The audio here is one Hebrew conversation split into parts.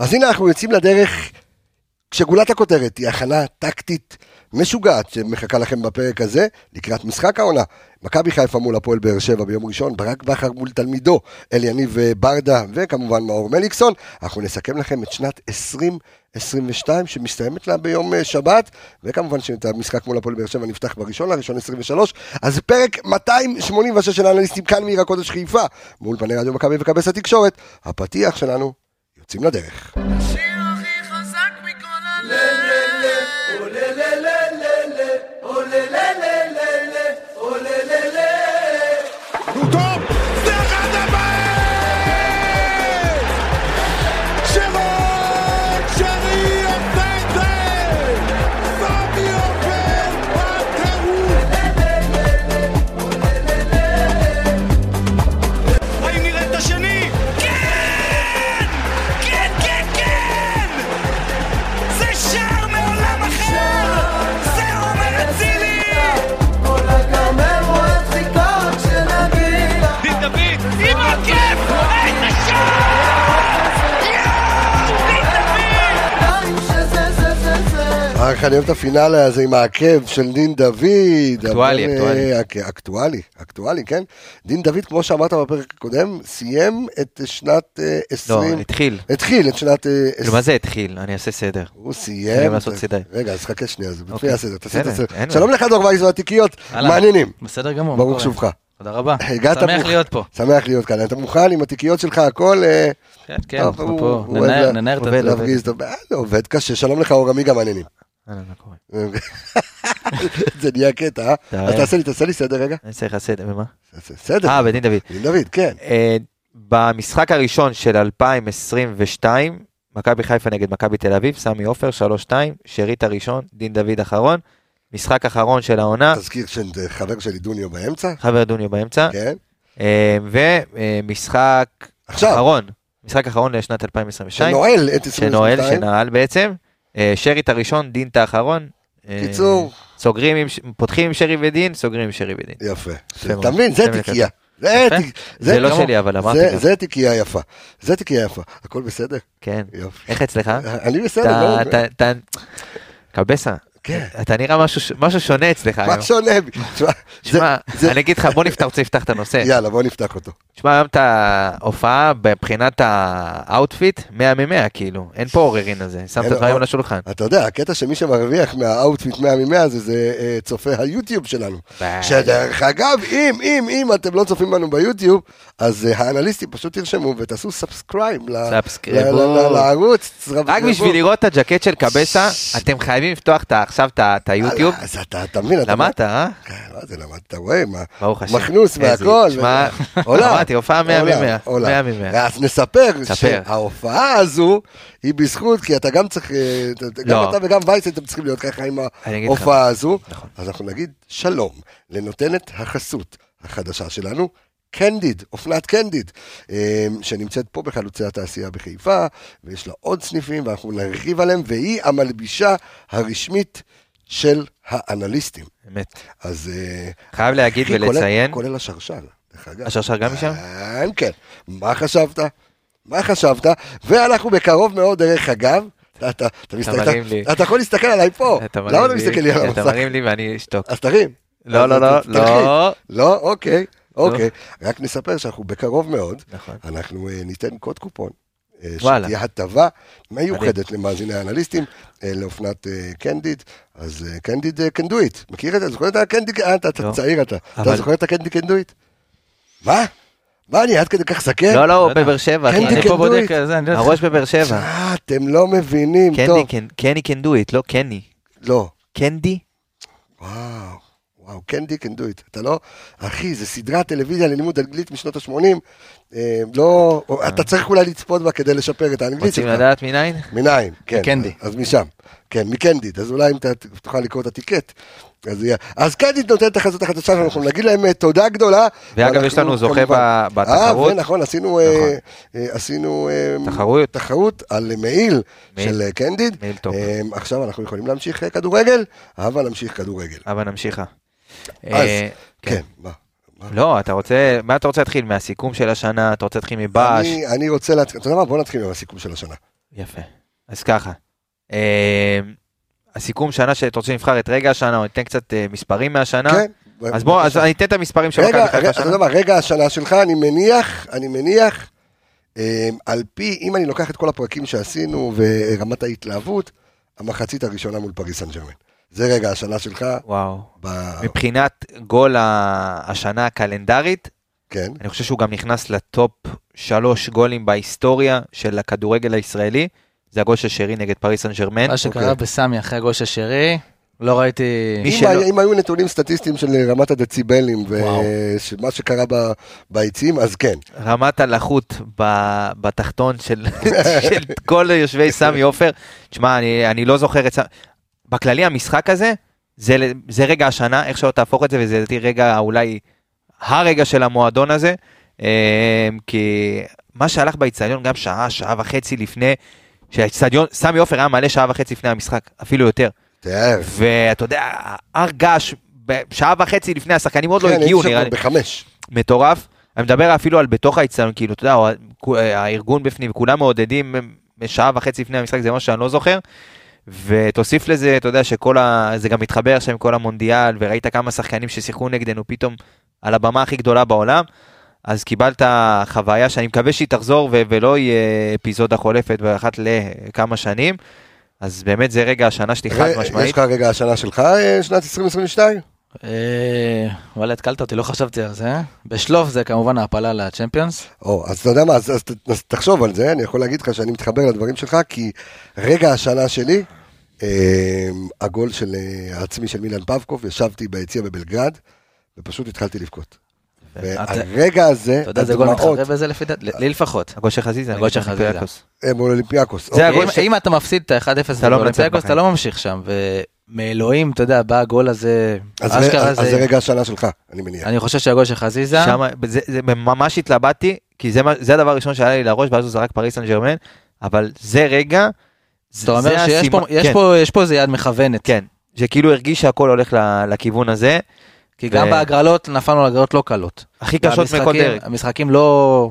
אז הנה אנחנו יוצאים לדרך כשגולת הכותרת היא הכנה טקטית משוגעת שמחכה לכם בפרק הזה לקראת משחק העונה. מכבי חיפה מול הפועל באר שבע ביום ראשון, ברק בכר מול תלמידו אליניב ברדה וכמובן מאור מליקסון. אנחנו נסכם לכם את שנת 2022 שמסתיימת לה ביום אה, שבת, וכמובן שאת המשחק מול הפועל באר שבע נפתח בראשון לראשון 23. אז פרק 286 של האנליסטים כאן מעיר הקודש חיפה, מול פני רדיו מכבי וכבש התקשורת. הפתיח שלנו, יוצאים לדרך. השיר דוד! איך אני אוהב את הפינאלה הזה עם העקב של דין דוד. אקטואלי, אבל, אקטואלי. אה, אק- אקטואלי, אקטואלי, כן. דין דוד, כמו שאמרת בפרק הקודם, סיים את שנת אה, לא, 20... התחיל. התחיל את שנת... אה, כאילו, מה זה התחיל? אני אעשה סדר. הוא סיים. רגע, אז חכה שנייה, אז לפני אוקיי. הסדר, בסדר, הסדר. שלום לך דור וייס והתיקיות. מעניינים. בסדר גמור. ברוך? שובך. תודה רבה. שמח מוכ- להיות פה. שמח להיות כאן. אתה מוכן עם התיקיות שלך, הכל... אה, כן, כן, אנחנו פה. ננער- את. אה, זה עובד קשה, שלום לך אור עמיגה מעניינים. אהלן, מה קורה? זה נהיה קטע, אה? אז? תעשה לי, תעשה לי סדר רגע. אני צריך לעשות, ומה? סדר. אה, בדין דוד. דין דוד, כן. אה, במשחק הראשון של 2022, מכבי חיפה נגד מכבי תל אביב, סמי עופר, 3-2, שרית הראשון, דין דוד אחרון. משחק אחרון של העונה, תזכיר שזה חבר שלי דוניו באמצע, חבר דוניו באמצע. כן. אה, ומשחק. אחרון, משחק אחרון לשנת 2022, שנועל את 22. שנועל, שנעל בעצם. אה, שרית הראשון, דין את האחרון. אה, קיצור. סוגרים עם, פותחים עם שרי ודין, סוגרים עם שרי ודין. יפה. אתה מבין? זה. תיקייה. זה. תיק- זה לא שלי, אבל אמרתי זה- גם. זה תיקייה יפה. זה תיקייה יפה. הכל בסדר? כן. יופי. איך אצלך? אני בסדר, אתה, לא... אתה, קבסה, כן. אתה נראה משהו, משהו שונה אצלך היום. מה שונה? תשמע, אני אגיד לך, בוא נפתח, רוצה לפתח את הנושא. יאללה, בוא נפתח אותו. תשמע, היום את ההופעה מבחינת ה outfit, 100 מ-100, כאילו, אין פה עוררין על זה, שם את הדברים על השולחן. אתה יודע, הקטע שמי שמרוויח מה outfit 100 מ-100 הזה, זה אה, צופי היוטיוב שלנו. שדרך אגב, אם, אם, אם אתם לא צופים בנו ביוטיוב, אז אה, האנליסטים פשוט תרשמו ותעשו subscribe לערוץ. רק בשביל לראות את הג'קט של קבסה, אתם חייבים לפתוח את עכשיו את היוטיוב. אז אתה, אתה מבין, אתה... למדת, אה? כן, מה זה למדת, אתה רואה, מה, ברוך השם. מכנוס והכל. שמע, עולה. אמרתי, הופעה 100 עולה, מ-100. עולה. 100 מ-100. אז נספר ספר. שההופעה הזו היא בזכות, כי אתה גם צריך, אה, גם לא. אתה וגם וייס אתם צריכים להיות ככה עם. ההופעה הזו. נכון. אז אנחנו נגיד שלום לנותנת החסות החדשה שלנו. קנדיד, אופנת קנדיד, אה, שנמצאת פה בחלוצי התעשייה בחיפה, ויש לה עוד סניפים, ואנחנו נרחיב עליהם, והיא המלבישה הרשמית של האנליסטים. אמת. אז... אה, חייב להגיד אחי, כולל- ולציין, כולל השרשל, דרך אגב. השרשר גם משם? כן, כן. מה חשבת? מה חשבת? ואנחנו בקרוב מאוד, דרך אגב, אתה, אתה, אתה, מסתכל. אתה, אתה יכול להסתכל עליי פה, אתה למה אתה מסתכל לי על אתה המסך? מרים לי ואני אשתוק. אז תרים. לא, לא, לא, אתה-. לא. לא, אוקיי, אוקיי. רק נספר שאנחנו בקרוב מאוד, נכון. אנחנו אה, ניתן קוד קופון. אה. שתהיה הטבה מיוחדת למאזיני האנליסטים אה, לאופנת קנדיד, אז קנדיד it, מכיר את זה? זוכר את הקנדיד? אה, אתה אתה לא. צעיר אתה, אתה זוכר את הקנדיד it? מה? מה אני עד כדי כך זקן? לא, לא, הוא יודע. בבאר שבע. אחי. אני פה בודק, לא. הראש בבאר שבע. אה, אתם לא מבינים, טוב. do it, לא קני. לא. קנדי? וואו, וואו, קנדי can do it. אתה לא... אחי, זה סדרת טלוויזיה ללימוד אנגלית משנות ה-80. אה, לא... אתה צריך אולי לצפות בה כדי לשפר את האנגלית רוצים שלך. לדעת מניין? מניין, כן. מקנדי. אז משם. כן, מקנדיד. אז אולי אם תוכל לקרוא את הטיקט. אז. אז קנדיד נותן את החזות החדשה, ואנחנו נגיד להם אה, תודה גדולה. ואגב, יש לנו זוכה כמובן- ב- בתחרות. אה, ונכון, עשינו, אה, אה, עשינו אה, תחרות. תחרות על מעיל מעיל. של אה, קנדיד. מעיל טוב. אה, עכשיו אנחנו יכולים להמשיך אה, כדורגל, אבל נמשיך כדורגל. אבל נמשיכה. אז, אה, כן, מה? לא, אתה רוצה, מה אתה רוצה להתחיל? מהסיכום של השנה? אתה רוצה להתחיל מבאש? אני, אני רוצה להתחיל, אתה יודע מה? בוא נתחיל עם הסיכום של השנה. יפה. אז ככה, אה, הסיכום שנה שאתה רוצה שנבחר את רגע השנה, או ניתן קצת אה, מספרים מהשנה. כן. אז בוא, אז אני אתן את המספרים של מכבי חיפה השנה. רגע השנה שלך, אני מניח, אני מניח, אה, על פי, אם אני לוקח את כל הפרקים שעשינו ורמת ההתלהבות, המחצית הראשונה מול פריס סן ג'רמן. זה רגע השנה שלך, וואו. ב... מבחינת גול השנה הקלנדרית, כן, אני חושב שהוא גם נכנס לטופ שלוש גולים בהיסטוריה של הכדורגל הישראלי. זה הגול של שרי נגד פריס סן ג'רמן. מה שקרה אוקיי. בסמי אחרי הגול של שרי, לא ראיתי... אם, שלא- היה- אם היו נתונים סטטיסטיים של רמת הדציבלים. ומה שקרה ב- ביציעים, אז כן. רמת הלחות ב- בתחתון של, של כל יושבי סמי עופר. תשמע, אני, אני לא זוכר את סמי. בכללי המשחק הזה, זה, זה רגע השנה, איך שלא תהפוך את זה, וזה לדעתי רגע אולי הרגע של המועדון הזה. אה, כי מה שהלך באיצטדיון גם שעה, שעה וחצי לפני, שהאיצטדיון, סמי עופר היה מלא שעה וחצי לפני המשחק, אפילו יותר. תאר. ואתה יודע, הר געש, שעה וחצי לפני השחקנים עוד לא כן, הגיעו, נראה לי. בחמש. מטורף. אני מדבר אפילו על בתוך האיצטדיון, כאילו, אתה יודע, הארגון בפנים, כולם מעודדים שעה וחצי לפני המשחק, זה משהו שאני לא זוכר. ותוסיף לזה, אתה יודע, שכל ה... זה גם מתחבר עכשיו עם כל המונדיאל, וראית כמה שחקנים ששיחקו נגדנו פתאום על הבמה הכי גדולה בעולם. אז קיבלת חוויה שאני מקווה שהיא תחזור ו- ולא יהיה אפיזודה חולפת באחת לכמה שנים. אז באמת זה רגע השנה שלי חד ר- יש משמעית. לך רגע השנה שלך, אה, שנת 2022? אה, וואלה, התקלת אותי, לא חשבתי על זה. בשלוף זה כמובן העפלה לצ'מפיונס. או, אז אתה יודע מה, אז, אז, ת- אז תחשוב על זה, אני יכול להגיד לך שאני מתחבר לדברים שלך, כי רגע השנה שלי, אה, הגול של אה, העצמי של מילן פבקוף, ישבתי ביציע בבלגרד, ופשוט התחלתי לבכות. והרגע הזה, אתה יודע איזה גול הדמעות, מתחרה בזה לפי דעתי? לי לפחות. הגול של חזיזה. הגול של חזיזה. אה, מול אולימפיאקוס. זה אוקיי. אם- אתה מפסיד את ה-1-0 אתה לא באולימפיאקוס, אתה. לא ממשיך שם. ומאלוהים, אתה יודע, בא הגול הזה, אז, אשכרה אז, אז זה זה... רגע השנה שלך, אני מניח. אני חושב שהגול של חזיזה, שם, זה, זה ממש התלבטתי, כי זה, זה הדבר הראשון שעלה לי לראש, ואז הוא זרק פריס סן ג'רמן, אבל זה רגע, זה, אתה אומר זה שיש הסימן- פה- יש כן, פה- יש פה איזה יד מכוונת. כן, שכאילו הרגיש שהכל הולך ל- לכיוון הזה, כי גם ו- בהגרלות נפלנו להגרלות לא קלות. הכי קשות מכל דרך. המשחקים לא...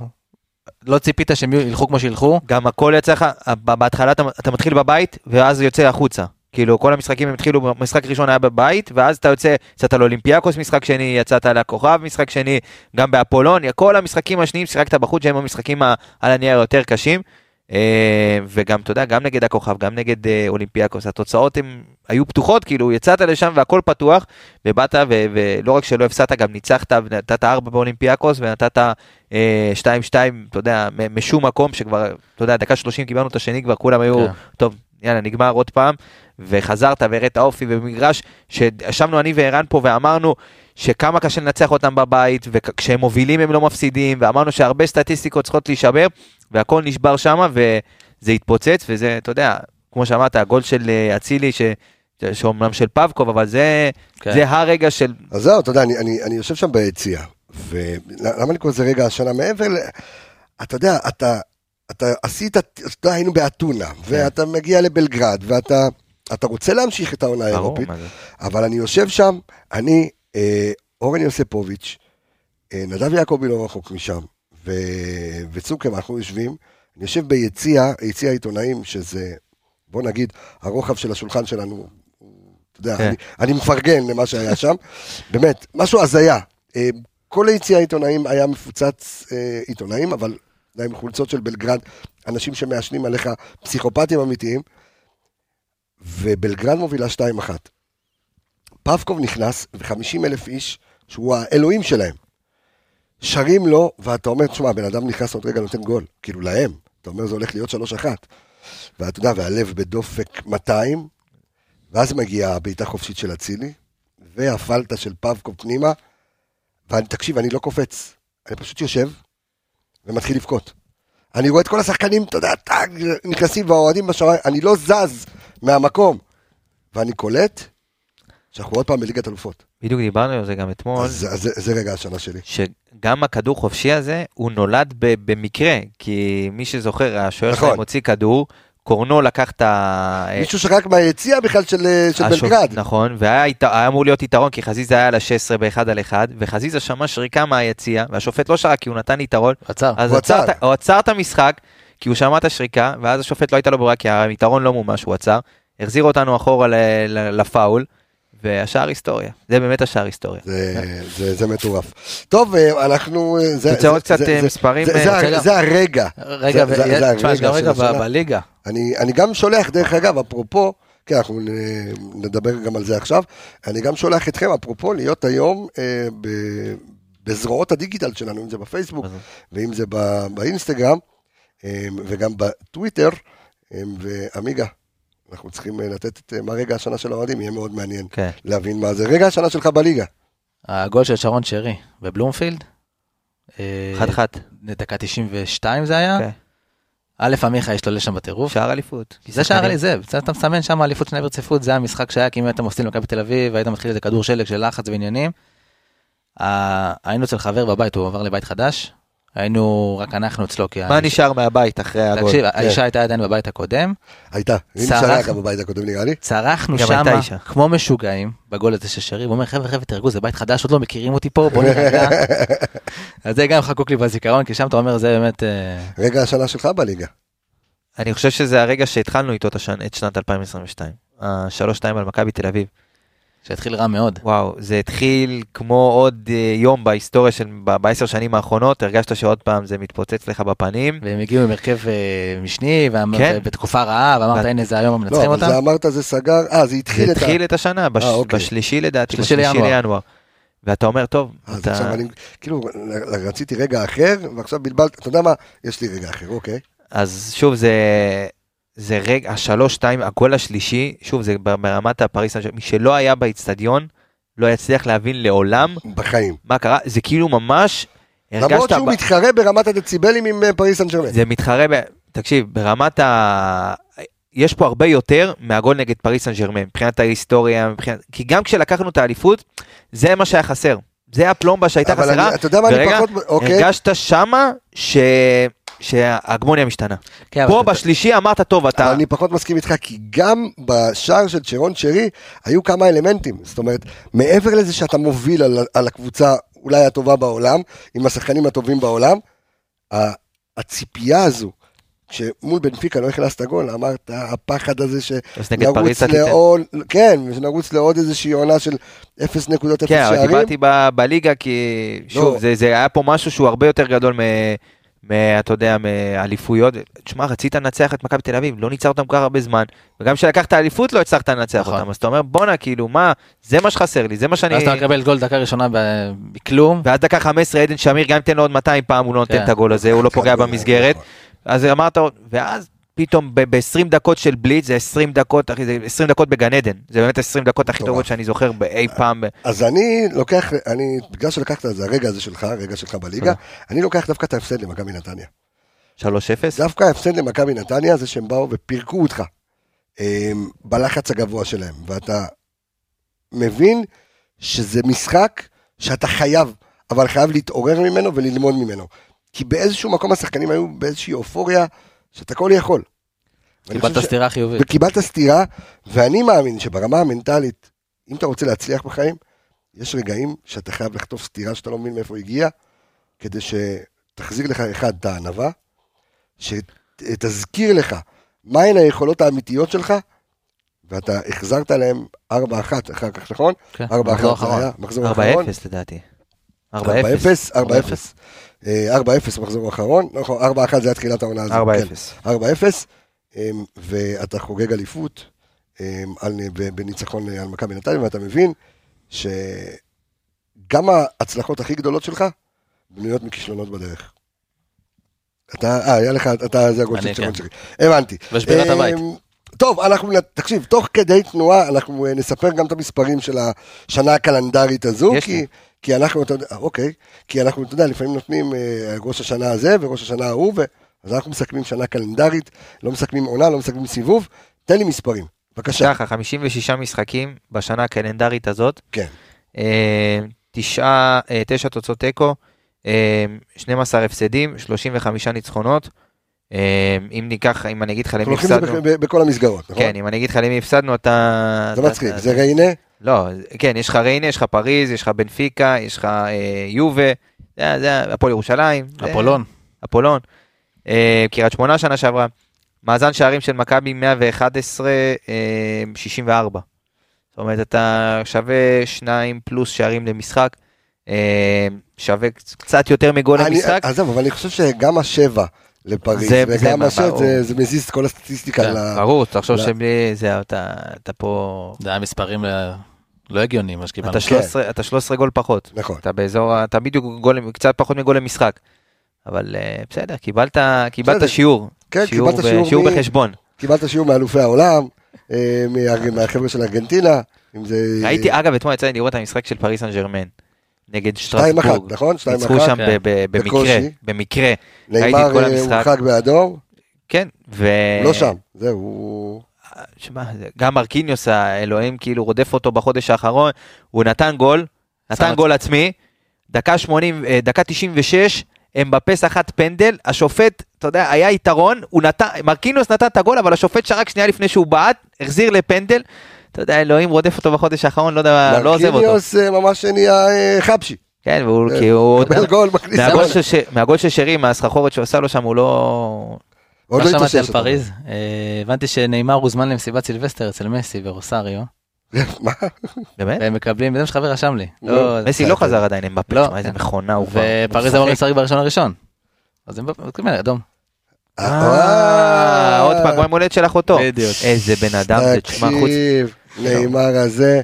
לא ציפית שהם ילכו כמו שילכו. גם הכל יצא לך, בהתחלה אתה, אתה מתחיל בבית, ואז זה יוצא החוצה. כאילו כל המשחקים הם התחילו, משחק ראשון היה בבית, ואז אתה יוצא, יצאת לאולימפיאקוס משחק שני, יצאת לכוכב משחק שני, גם באפולון, כל המשחקים השניים שיחקת בחוץ, שהם המשחקים על הנייר היותר קשים. אה, וגם, אתה יודע, גם נגד הכוכב, גם נגד אה, אולימפיאקוס, התוצאות הם היו פתוחות, כאילו יצאת לשם והכל פתוח, ובאת, ו- ולא רק שלא הפסדת, גם ניצחת, ונתת ארבע באולימפיאקוס, ונתת אה, שתיים שתיים, אתה יודע, משום מקום, שכבר, אתה יודע, דקה שלושים קיבלנו את השני, כבר כולם היו, כן. טוב, יאללה, נגמר עוד פעם, וחזרת והראית אופי במגרש, שישבנו אני וערן פה ואמרנו שכמה קשה לנצח אותם בבית, וכשהם מובילים הם לא מפסידים, ואמרנו שהרבה סטטיסטיקות צריכות להישבר, והכל נשבר שם, וזה התפוצץ, וזה, אתה יודע, כמו שאמרת, הגול של אה, אצילי, ש... שאומנם של פבקוב, אבל זה, כן. זה הרגע של... אז זהו, אתה יודע, אני, אני, אני יושב שם ביציע, ולמה אני קורא לזה רגע השנה? מעבר ל... אתה יודע, אתה, אתה עשית, אתה יודע, היינו באתונה, כן. ואתה מגיע לבלגרד, ואתה אתה רוצה להמשיך את העונה האירופית. אבל אני יושב שם, אני, אה, אורן יוספוביץ', אה, נדב יעקבי לא רחוק משם, ו, וצוקר, אנחנו יושבים, אני יושב ביציע, יציע עיתונאים, שזה, בוא נגיד, הרוחב של השולחן שלנו, אתה יודע, כן. אני, אני מפרגן למה שהיה שם, באמת, משהו הזיה. אה, כל היציע העיתונאים היה מפוצץ אה, עיתונאים, אבל זה עם חולצות של בלגרד, אנשים שמעשנים עליך, פסיכופטים אמיתיים, ובלגרד מובילה 2-1. פבקוב נכנס, ו-50 אלף איש, שהוא האלוהים שלהם, שרים לו, ואתה אומר, תשמע, הבן אדם נכנס עוד רגע נותן גול, כאילו להם, אתה אומר, זה הולך להיות 3-1. ואתה יודע, והלב בדופק 200, ואז מגיעה הבעיטה חופשית של אצילי, והפלטה של פבקוב פנימה, ואני, תקשיב, אני לא קופץ, אני פשוט יושב ומתחיל לבכות. אני רואה את כל השחקנים, אתה יודע, טאג, נכנסים והאוהדים בשמיים, אני לא זז מהמקום. ואני קולט שאנחנו עוד פעם בליגת אלופות. בדיוק דיברנו על זה גם אתמול. אז אז זה- זה רגע השנה שלי. שגם הכדור חופשי הזה, הוא נולד ב- במקרה, כי מי שזוכר, השוער נכון. שלהם הוציא כדור, קורנו לקח את ה... מישהו שרק מהיציע בכלל של של השופ- בלגרד. נכון, והיה היה אמור להיות יתרון, כי חזיזה היה על ה-16 באחד על אחד, וחזיזה שמע שריקה מהיציע, והשופט לא שרק כי הוא נתן יתרון, עצר. הוא עצר הוא עצר את המשחק, כי הוא שמע את השריקה, ואז השופט לא הייתה לו ברירה, כי היתרון לא מומש, הוא עצר, החזיר אותנו אחורה ל- ל- והשער היסטוריה. זה באמת השער היסטוריה. זה, זה, זה מטורף. טוב, אה, אנחנו... אה, זה, רוצה עוד זה- קצת, זה- אה, זה- מספרים, זה, זה, זה הרגע. רגע, תשמע, יש גם רגע בליגה. אני, אני גם שולח, דרך אגב, אפרופו, כן, אנחנו נדבר גם על זה עכשיו, אני גם שולח אתכם, אפרופו, להיות היום אה, ב, בזרועות הדיגיטל שלנו, אם זה בפייסבוק? ואם זה ב, באינסטגרם, אה, וגם בטוויטר, אה, ועמיגה, אנחנו צריכים אה, לתת את אה, מה רגע השנה של האוהדים, יהיה מאוד מעניין כן. להבין מה זה רגע השנה שלך בליגה. הגול של שרון שרי בבלומפילד. אה, אחת אחת. דקה 92 זה היה. כן. א' עמיחה השתולל שם בטירוף. שער אליפות. זה שער לי זה, בסדר, אתה מסמן שם אליפות שני ברציפות, זה המשחק שהיה, כי אם היית מפסיד למכבי תל אביב, והיית מתחיל איזה כדור שלג של לחץ ועניינים. היינו אצל חבר בבית, הוא עבר לבית חדש, היינו רק אנחנו אצלו, כי... מה נשאר מהבית אחרי הגול? תקשיב, האישה הייתה עדיין בבית הקודם, הייתה, היא. נשארה גם בבית הקודם נראה לי. צרחנו שם. כמו משוגעים בגול הזה של שרי, הוא אומר חבר'ה חבר'ה תרגעו זה בית חדש עוד לא מכירים אותי פה בוא נרגע. אז זה גם חקוק לי בזיכרון כי שם אתה אומר זה באמת אה, רגע השנה שלך בליגה. אני חושב שזה הרגע שהתחלנו איתו את שנת 2022. השלוש שתיים על מכבי תל אביב. שהתחיל רע מאוד. וואו, זה התחיל כמו עוד אה, יום בהיסטוריה של, בעשר שנים האחרונות, הרגשת שעוד פעם זה מתפוצץ לך בפנים. והם הגיעו עם הרכב אה, משני ואמר- כן. בתקופה רעה ואמרת הנה זה היום לא, מנצחים אותם. זה אמרת זה סגר, אה, זה התחיל זה את ה... התחיל את השנה, בש, אה, אוקיי. בשלישי לדעתי, שלישי בשלישי לינואר. לינואר. ואתה אומר, טוב, אז אתה... עכשיו אני, כאילו, רציתי רגע אחר, ועכשיו בלבלת, אתה יודע מה? יש לי רגע אחר, אוקיי. אז שוב, זה, זה רגע, השלוש, שתיים, הגול השלישי, שוב, זה ברמת הפריס, מי שלא היה באיצטדיון, לא יצליח להבין לעולם בחיים. מה קרה, זה כאילו ממש, למרות שהוא ב- מתחרה ברמת הדציבלים עם אה, פריס סן ג'רמן. זה מתחרה, ב... תקשיב, ברמת ה... יש פה הרבה יותר מהגול נגד פריס סן ג'רמן, מבחינת ההיסטוריה, מבחינת... כי גם כשלקחנו את האליפות, זה מה שהיה חסר. זה הפלומבה שהייתה אבל חסרה, אני- אתה יודע מה אני פחות... אוקיי. הרגשת שמה ש... שההגמוניה משתנה. כן, אבל פה בשלישי אמרת, טוב, אבל אתה... אני פחות מסכים איתך, כי גם בשער של צ'רון שרי היו כמה אלמנטים. זאת אומרת, מעבר לזה שאתה מוביל על, על הקבוצה אולי הטובה בעולם, עם השחקנים הטובים בעולם, ה- הציפייה הזו, שמול בנפיקה לא הכנסת גול, אמרת, הפחד הזה שנרוץ. לעוד, כן, שנרוץ לעוד איזושהי עונה של 0 נקודות 0 כן, אבל שערים. דיברתי בליגה, כי שוב, לא. זה, זה היה פה משהו שהוא הרבה יותר גדול אתה יודע, מאליפויות. תשמע, רצית לנצח את מכבי תל אביב, לא ניצח אותם כל כך הרבה זמן, וגם כשלקחת אליפות לא הצלחת לנצח נכון. אותם, אז אתה אומר, בואנה, כאילו, מה, זה מה שחסר לי, זה מה שאני... ואז אתה מקבל גול דקה ראשונה ב- מכלום. ואז דקה 15 עדן שמיר, גם אם תן לו עוד 200 פעם, הוא לא נותן כן. את הגול הזה, הוא לא פוגע נכון, במסגרת. אז אמרת, ואז פתאום ב-20 דקות של בליץ, זה 20 דקות, אחי, זה 20 דקות בגן עדן. זה באמת 20 דקות הכי. טובות שאני זוכר באי פעם. אז אני לוקח, אני, בגלל שלקחת את זה, הרגע הזה שלך, הרגע שלך בליגה, אני לוקח דווקא את ההפסד למכבי נתניה. 3-0. דווקא ההפסד למכבי נתניה זה שהם באו ופירקו אותך אמ, בלחץ הגבוה שלהם, ואתה מבין שזה משחק שאתה חייב, אבל חייב להתעורר ממנו וללמוד ממנו. כי באיזשהו מקום השחקנים היו באיזושהי אופוריה שאתה כל יכול. קיבלת חושב ש- סטירה חיובית. וקיבלת סטירה, ואני מאמין שברמה המנטלית, אם אתה רוצה להצליח בחיים, יש רגעים שאתה חייב לחטוף סטירה שאתה לא מבין מאיפה הגיע, כדי שתחזיר לך אחד את הענווה, שתזכיר לך מהן היכולות האמיתיות שלך, ואתה החזרת להם 4-1 אחר כך, נכון? כן, 4-1 מחזור זה אחרון. היה, מחזור 4-0 אחרון. לדעתי. 4-0. 4-0, 4-0. אה, 4-0 מחזור אחרון, נכון, 4-1 זה היה תחילת העונה הזאת. 4-0. כן. 4-0, אמ, ואתה חוגג אליפות אמ, בניצחון על מכבי נתניה, ואתה מבין שגם ההצלחות הכי גדולות שלך בנויות מכישלונות בדרך. אתה, אה, היה לך, אתה, זה הגול של צ'רון כן. שרי. הבנתי. בשבירת אמ, הבית. טוב, אנחנו, תקשיב, תוך כדי תנועה, אנחנו אה, נספר גם את המספרים של השנה הקלנדרית הזו, כי, לי. כי אנחנו, אתה יודע, אה, אוקיי, כי אנחנו, אתה יודע, לפעמים נותנים אה, ראש השנה הזה וראש השנה ההוא, ו... אז אנחנו מסכמים שנה קלנדרית, לא מסכמים עונה, לא מסכמים סיבוב, תן לי מספרים, בבקשה. ככה, 56 משחקים בשנה הקלנדרית הזאת. כן. אה, תשעה, אה, תשע תוצאות תיקו, אה, 12 הפסדים, 35 ניצחונות. אה, אם ניקח, אם אני אגיד לך אנחנו למי לוקחים את זה הפסדנו, בכל המסגרות, נכון? כן, אם אני אגיד לך למי הפסדנו, אתה... זה מצחיק, זה ריינה, לא, כן, יש לך ריינה, יש לך פריז, יש לך בנפיקה, יש לך אה, יובה, זה- זה הפועל ירושלים. זה- אפולון. אפולון. אה, קריית שמונה שנה שעברה. מאזן שערים של מכבי 111, אה, 64. זאת אומרת, אתה שווה שניים פלוס שערים למשחק, אה, שווה קצת יותר מגול אני- למשחק. עזוב, אבל אני חושב שגם השבע לפריז, זה- זה וגם ברור. זה- זה מזיז את כל הסטטיסטיקה. כן, ל- ברור, תחשוב לא. שבלי זה, אתה אתה פה... זה היה מספרים ל- לא הגיוניים, מה שקיבלנו. אתה 13 אתה 13 גול פחות. נכון. אתה באזור, אתה בדיוק גול, קצת פחות מגול למשחק. אבל אה, בסדר, קיבלת, בסדר. קיבלת שיעור. כן, שיעור קיבלת ב- שיעור שיעור מ- בחשבון. קיבלת שיעור מאלופי העולם, אה, מה- מהחבר'ה של ארגנטינה, אם זה... ראיתי, אגב, אתמול יצא לי לראות את המשחק של פריס סן ג'רמן. נגד אחת, שטרסבורג. נכון? שתיים ניצחו אחת. שם כן. במקרה. במקרה. ניימאר אה. הורחק באדום, כן, ו... לא שם, זהו. שמע, זה- גם מרקיניוס האלוהים כאילו רודף אותו בחודש האחרון, הוא נתן גול, נתן גול עצמי, דקה 80, אה, דקה 96, אמבפה סחט פנדל, השופט, אתה יודע, היה יתרון, הוא נתן, מרקיניוס נתן את הגול, אבל השופט שרק שנייה לפני שהוא בעט, החזיר לפנדל, אתה יודע, אלוהים רודף אותו בחודש האחרון, לא יודע, לא עוזב אותו. מרקיניוס אה, ממש נהיה אה, חבשי. כן, והוא כי הוא... מקבל גול, מכניס מהגול גול. של שרי, מהסחרחורת שהוא עשה לו שם, הוא לא... עוד מה לא שמעתי על. פריז? אה, הבנתי שניימאר הוזמן למסיבת סילבסטר אצל מסי ברוסריו, מה? באמת? והם מקבלים, זה מה שחבר רשם לי. לא, לא, מסי לא חזר עדיין אמבפה, לא. איזה מכונה הוא כבר. ופריז משחק. לשחק בראשון הראשון. אז הם מקבלים אדום. אה, עוד פעם, כמו יום הולדת של אחותו. בדיוק. איזה בן אדם זה, תשמע, חוץ... נאמר הזה,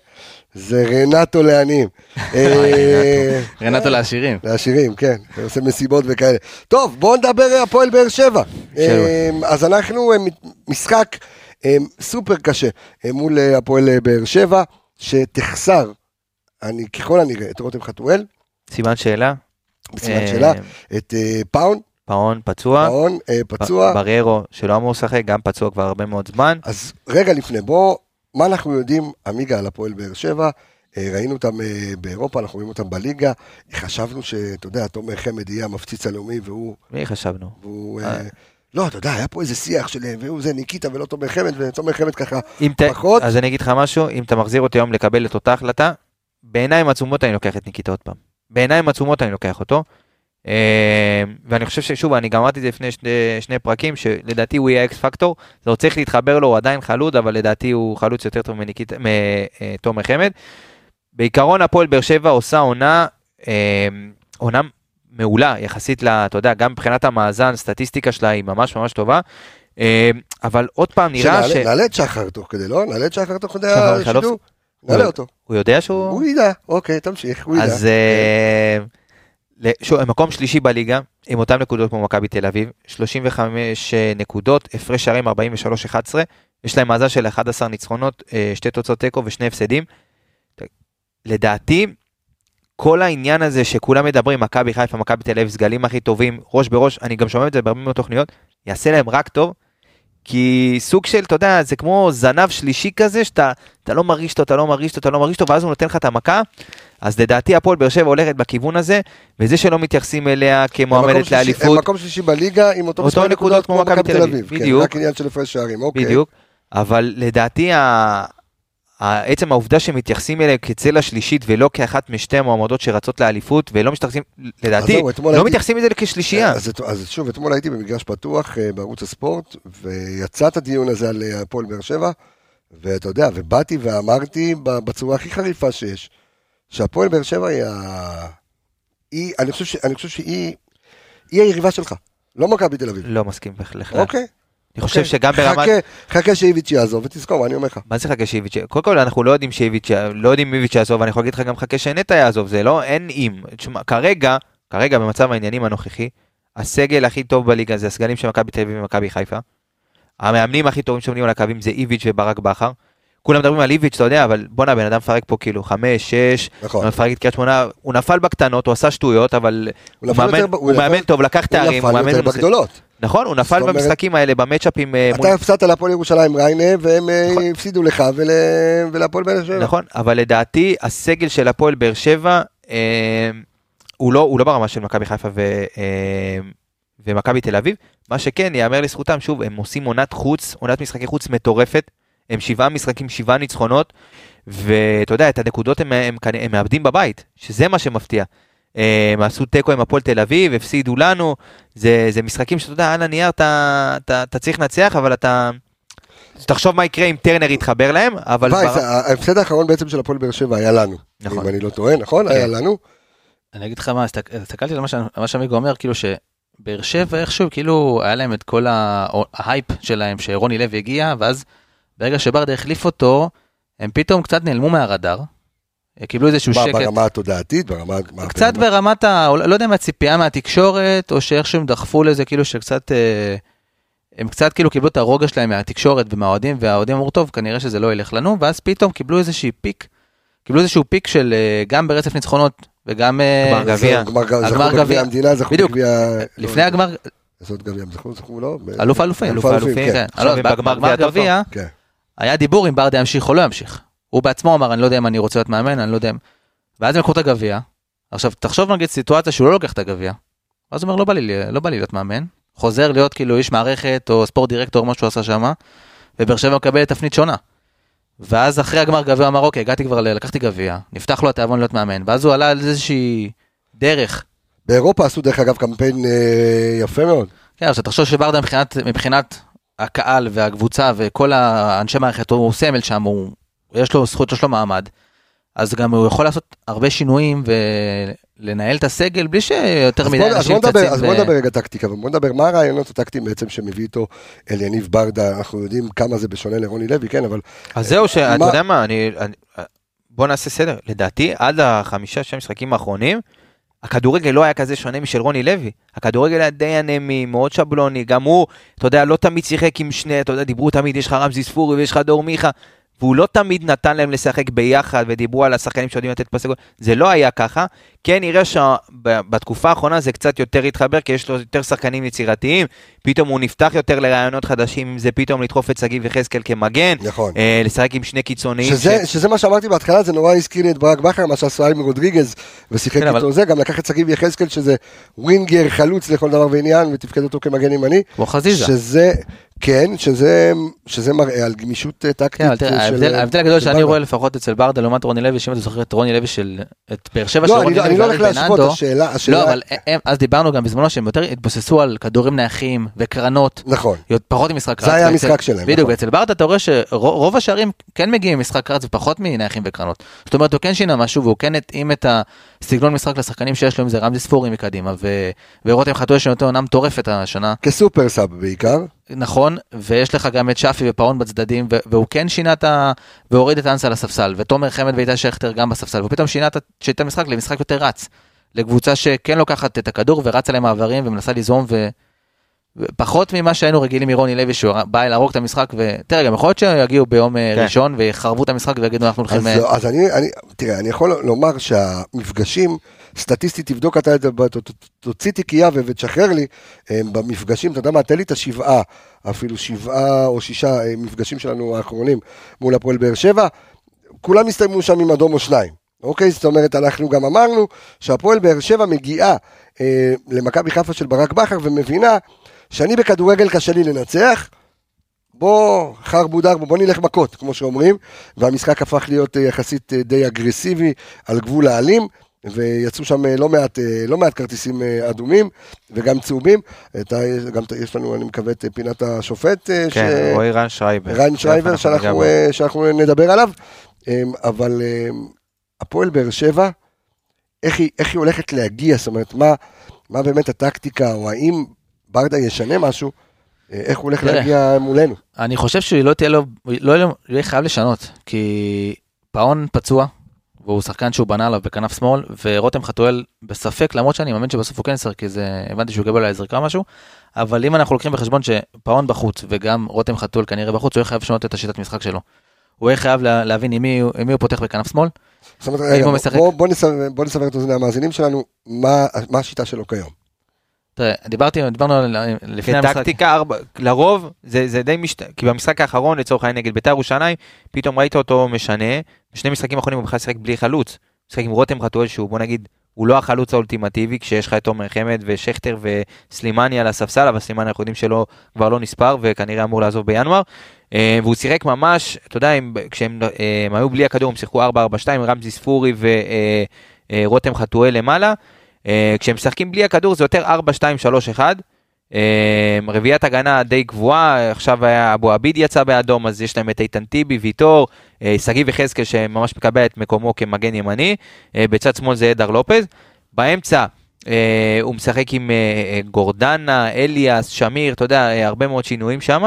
זה רנטו לעניים. אה, רנטו לעשירים. לעשירים, כן, עושה מסיבות וכאלה. טוב, בואו נדבר על הפועל באר שבע. אה, אז אנחנו, אה, משחק אה, סופר קשה אה, מול אה, הפועל אה, באר שבע, שתחסר, אני ככל הנראה, את רותם חתואל, סימן שאלה. בסימן אה, שאלה, את אה, פאון, פאון פצוע. פאון אה, פצוע. בריירו שלא אמור לשחק, גם פצוע כבר הרבה מאוד זמן. אז רגע לפני, בוא, מה אנחנו יודעים, עמיגו על הפועל באר שבע, אה, ראינו אותם אה, באירופה, אנחנו רואים אותם בליגה, חשבנו שאתה יודע, תומר חמד יהיה המפציץ הלאומי, והוא, מי חשבנו? והוא אה. אה, לא, אתה יודע, היה פה איזה שיח של, והוא זה ניקיטה ולא תומר חמד, ותומר חמד ככה, אם ת- פחות. אז אני אגיד לך משהו, אם אתה מחזיר אותי היום לקבל את אותה החלטה, בעיניים עצומות אני לוקח את ניקיטה עוד פעם. בעיניים עצומות אני לוקח אותו. אה, ואני חושב ששוב, אני גם אמרתי את זה לפני שני, שני פרקים, שלדעתי הוא יהיה אקס פקטור, זה עוד צריך להתחבר לו, הוא עדיין חלוד, אבל לדעתי הוא חלוץ יותר טוב מתומר חמד. בעיקרון הפועל באר שבע עושה עונה, אה, עונה מעולה יחסית ל... אתה יודע, גם מבחינת המאזן, סטטיסטיקה שלה היא ממש ממש טובה. אה, אבל עוד פעם נראה ש... נעלה את שחר תוך כדי, לא? נעלה את שחר תוך כדי השידור? נעלה אותו. הוא יודע שהוא... הוא ידע, אוקיי, תמשיך, הוא ידע. אז אה, מקום שלישי בליגה, עם אותן נקודות כמו מכבי תל אביב, 35 נקודות, הפרש שערים 43-11, יש להם מאזן של 11 ניצחונות, אה, שתי תוצאות תיקו ושני הפסדים. לדעתי, כל העניין הזה שכולם מדברים, מכבי חיפה, מכבי תל אביב, סגלים הכי טובים, ראש בראש, אני גם שומע את זה בהרבה מאוד תוכניות, יעשה להם רק טוב, כי סוג של, אתה יודע, זה כמו זנב שלישי כזה, שאתה אתה לא מרגיש אותו, אתה לא מרגיש אותו, אתה לא מרגיש אותו, ואז הוא נותן לך את המכה. אז לדעתי הפועל באר שבע הולכת בכיוון הזה, וזה שלא מתייחסים אליה כמועמדת הם לאליפות, מקום שלישי בליגה עם אותו אותו נקודות כמו מכבי תל אביב, כן, בדיוק. רק עניין של הפרש שערים, אוקיי. בדיוק, אבל לדעתי עצם העובדה שמתייחסים אליהם כצלע שלישית ולא כאחת משתי המועמדות שרצות לאליפות, ולא מתייחסים, לדעתי, לא הייתי- מתייחסים לזה כשלישייה. אז, אז שוב, אתמול הייתי במגרש פתוח אה, בערוץ הספורט, ויצא את הדיון הזה על אה, הפועל באר שבע, ואתה יודע, ובאתי ואמרתי בצורה הכי חריפה שיש, שהפועל באר שבע היא ה... היא, אני חושב, ש, אני חושב שהיא היא היריבה שלך, לא מכבי תל אביב. לא מסכים בכלל. אוקיי. אני חושב אוקיי. שגם ברמת... חכה, חכה שאיביץ' יעזוב, ותזכור מה אני אומר לך. מה זה חכה שאיביץ'? קודם כל אנחנו לא יודעים שאיביץ', לא יודעים איביץ' יעזוב, אני יכול להגיד לך גם חכה שנטע יעזוב, זה לא, אין אם. תשמע, כרגע, כרגע במצב העניינים הנוכחי, הסגל הכי טוב בליגה זה הסגלים של מכבי תל אביב ומכבי חיפה. המאמנים הכי טובים שעומדים על הקווים זה איביץ' וברק בכר. כולם מדברים על איביץ', אתה יודע, אבל בואנה, בן אדם מפרק פה כאילו חמש, שש, נכון. הוא מפרק את קריית שמונה, הוא נפל בקטנות, הוא עשה שטויות, אבל הוא נפל מאמן- יותר הוא נפל- מאמן טוב, לקח הוא תארים, הוא מאמן... יותר. בגדולות. נכון, הוא נפל במשחקים האלה, במצ'אפים אה, אתה הפסדת להפועל ירושלים ריינה, והם אה, נכון. הפסידו לך ול- ולהפועל באר שבע. נכון, אבל לדעתי הסגל של הפועל באר שבע אה, הוא, לא, הוא לא ברמה של מכבי חיפה ו, ומכבי תל אביב. מה שכן, ייאמר לזכותם, שוב, הם עושים עונת חוץ, עונת משחקי חוץ מטורפת. הם שבעה משחקים, שבעה ניצחונות, ואתה יודע, את הנקודות הם, הם, הם, הם מאבדים בבית, שזה מה שמפתיע. הם עשו תיקו עם הפועל תל אביב, הפסידו לנו, זה, זה משחקים שאתה יודע, על הנייר אתה, אתה, אתה צריך לנצח, אבל אתה... תחשוב מה יקרה אם טרנר יתחבר להם, אבל... וייס, בר- ההפסד האחרון בעצם של הפועל באר שבע היה לנו. נכון. אם אני לא טועה, נכון? היה לנו. אני אגיד לך מה, הסתכלתי על מה שעמיגו אומר, כאילו שבאר שבע איכשהו, כאילו היה להם את כל ה- ה-hype שלהם, שרוני לוי הגיע, ואז ברגע שברדה החליף אותו, הם פתאום קצת נעלמו מהרדאר. קיבלו איזשהו מה, שקט. ברמה התודעתית, ברמה... מה, קצת ברמת ה... לא יודע אם הציפייה מהתקשורת, או שאיכשהו הם דחפו לזה, כאילו שקצת... אה, הם קצת כאילו קיבלו את הרוגע שלהם מהתקשורת ומהאוהדים, והאוהדים אמרו, טוב, כנראה שזה לא ילך לנו, ואז פתאום קיבלו איזושהי פיק, קיבלו איזשהו פיק של אה, גם ברצף ניצחונות, וגם... אה, גמר גביע. הגמר זכו גביע. בגביע המדינה, זכו בדיוק. בגביע... לפני הגמר, לעשות גביע, זכו, זכו, לא? אלוף האלופים. אלוף האלופים, האלופים, כן. בגמר גביע גביע, כן. היה דיבור אם ברדה ימשיך או לא ימשיך. הוא בעצמו אמר, אני לא יודע אם אני רוצה להיות מאמן, אני לא יודע אם... ואז הם לקחו את הגביע. עכשיו, תחשוב נגיד סיטואציה שהוא לא לוקח את הגביע. אז הוא אומר, לא בא לי, לא בא לי להיות מאמן. חוזר להיות כאילו איש מערכת או ספורט דירקטור, מה שהוא עשה שם, ובאר שבע מקבל תפנית שונה. ואז אחרי הגמר גביע הוא אמר, אוקיי, הגעתי כבר, לקחתי גביע, נפתח לו התיאבון להיות מאמן. ואז הוא עלה על איזושהי דרך. באירופה עשו דרך אגב קמפיין אה, יפה מאוד. כן, עכשיו תחשוב שברדה מבחינת, מבחינת הקהל והקבוצה וכל האנשי מערכת, הוא סמל שם, הוא, יש לו זכות, יש לו מעמד. אז גם הוא יכול לעשות הרבה שינויים ולנהל את הסגל בלי שיותר אז מדי אנשים צצים. אז ו- בוא נדבר רגע טקטיקה, ובוא נדבר מה הרעיונות הטקטיים בעצם שמביא איתו אל יניב ברדה, אנחנו יודעים כמה זה בשונה לרוני לוי, כן, אבל אז זהו, שאתה מה- יודע מה, אני... אני- בוא נעשה סדר. לדעתי, עד החמישה, שש משחקים האחרונים, הכדורגל לא היה כזה שונה משל רוני לוי. הכדורגל היה די אנמי, מאוד שבלוני, גם הוא, אתה יודע, לא תמיד שיחק עם שני, אתה יודע, דיברו תמיד, יש לך רמזי ספורי ויש לך דור מיכה, והוא לא תמיד נתן להם לשחק ביחד, ודיברו על השחקנים שיודעים לתת פסי גול, זה לא היה ככה. כן נראה שבתקופה האחרונה זה קצת יותר התחבר, כי יש לו יותר שחקנים יצירתיים, פתאום הוא נפתח יותר לרעיונות חדשים, אם זה פתאום לדחוף את שגיב יחזקאל כמגן, נכון. אה, לשחק עם שני קיצוניים. שזה, ש- שזה מה שאמרתי בהתחלה, זה נורא הזכיר לי את ברק בכר, מה שעשה עם רודריגז, ושיחק כן, איתו אבל- זה, גם לקח את שגיב יחזקאל, שזה ווינגר חלוץ לכל דבר ועניין, ותפקד אותו כמגן ימני. כמו חזיזה. שזה, כן, שזה, שזה מראה על גמישות אה, טקטית. כן, של- ההבדל ההבדל הגדול של שאני ברדה. רואה לפחות אצל ברדה לעומת רוני לוי, שאם אתה זוכר את רוני לוי של... את באר שבע של לא, אני רוני לא- לוי אני לא הולך להשוות, בנאדו, השאלה, השאלה, לא, אבל הם, אז דיברנו גם בזמנו שהם יותר התבססו על כדורים נייחים וקרנות, נכון. פחות ממשחק רץ. זה היה ואצל- המשחק שלהם, בדיוק, נכון. ואצל ברדה אתה רואה שרוב השערים כן מגיעים ממשחק רץ ופחות מנייחים וקרנות. זאת אומרת, הוא כן שינה משהו והוא כן התאים את הסגנון משחק לשחקנים שיש לו, אם זה רמזי ספורי מקדימה, ורותם חתואל שנותן עונה מטורפת השנה. כסופר סאב בעיקר. נכון, ויש לך גם את שפי ופאון בצדדים, והוא כן שינה את ה... והוריד את אנסה לספסל, ותומר חמד ואיתי שכטר גם בספסל, והוא פתאום שינה את המשחק למשחק יותר רץ. לקבוצה שכן לוקחת את הכדור ורצה להם מעברים ומנסה ליזום, ו... ופחות ממה שהיינו רגילים מרוני לוי, שהוא בא להרוג את המשחק, ותראה, גם יכול להיות שיגיעו ביום אה, כן. ראשון ויחרבו את המשחק ויגידו אנחנו הולכים... אז, אה, אז אני, אני, תראה, אני יכול לומר שהמפגשים, סטטיסטית תבדוק אתה את זה, תוציא תיקייה ותשחרר לי, הם במפגשים, אתה יודע מה, תן לי את השבעה, אפילו שבעה או שישה אה, מפגשים שלנו האחרונים מול הפועל באר שבע, כולם הסתיימו שם עם אדום או שניים. אוקיי, זאת אומרת, אנחנו גם אמרנו שהפועל באר שבע מגיעה אה, למכבי חיפה של ברק בכר ומבינה שאני בכדורגל קשה לי לנצח, בוא חרבו דרבו, בוא נלך מכות, כמו שאומרים, והמשחק הפך להיות אה, יחסית אה, די אגרסיבי, על גבול האלים, ויצאו שם אה, לא מעט, אה, לא מעט כרטיסים אה, אדומים, וגם צהובים. את ה- גם, יש לנו, אני מקווה, את פינת השופט, כן, רועי רן שרייבר. ריין שרייבר, שאנחנו, שאנחנו נדבר עליו, אמ, אבל אמ, הפועל באר שבע, איך היא, איך היא הולכת להגיע, זאת אומרת, מה, מה באמת הטקטיקה, או האם ברדה ישנה משהו, איך הוא הולך תראה. להגיע מולנו. אני חושב שהוא לא תהיה לו, לא יהיה לו- יהיה חייב לשנות, כי פאון פצוע, והוא שחקן שהוא בנה עליו בכנף שמאל, ורותם חתואל בספק, למרות שאני מאמין שבסוף הוא כן ישחק, כי זה, הבנתי שהוא יקבל אולי זריקה או משהו, אבל אם אנחנו לוקחים בחשבון שפאון בחוץ, וגם רותם חתואל כנראה בחוץ, הוא יהיה חייב לשנות את השיטת משחק שלו. הוא יהיה חייב לה, להבין עם מי, עם מי הוא פותח בכנף שמאל. זאת אומרת, בוא, משחק? בוא, בוא נסבר את אוזני המאזינים שלנו, מה, מה השיטה שלו כיום. תראה, דיברתי, דיברנו על- לפני המשחק. כטקטיקה ארבע, לרוב זה, זה די משת... כי במשחק האחרון לצורך העניין נגד בית"ר ירושלים, פתאום ראית אותו משנה, בשני משחקים האחרונים הוא בכלל שיחק בלי חלוץ. משחק עם רותם חתואל שהוא בוא נגיד, הוא לא החלוץ האולטימטיבי כשיש לך את תומר חמד ושכטר וסלימני על הספסל, אבל סלימני אנחנו יודעים שלא, כבר לא נספר וכנראה אמור לעזוב בינואר. אה, והוא שיחק ממש, אתה יודע, הם, כשהם אה, הם היו בלי הכדור הם שיחקו 4-4-2, רמזי ספורי ורותם חתואל למעלה. אה, כשהם משחקים בלי הכדור זה יותר 4, 2, 3, 1. אה, רביעיית הגנה די קבועה, עכשיו אבו עביד יצא באדום, אז יש להם את איתן טיבי, ויטור, אה, שגיב יחזקאל שממש מקבל את מקומו כמגן ימני, בצד שמאל זה אדר לופז. באמצע הוא משחק עם אה, אה, גורדנה, אליאס, שמיר, אתה יודע, אה, הרבה מאוד שינויים שם,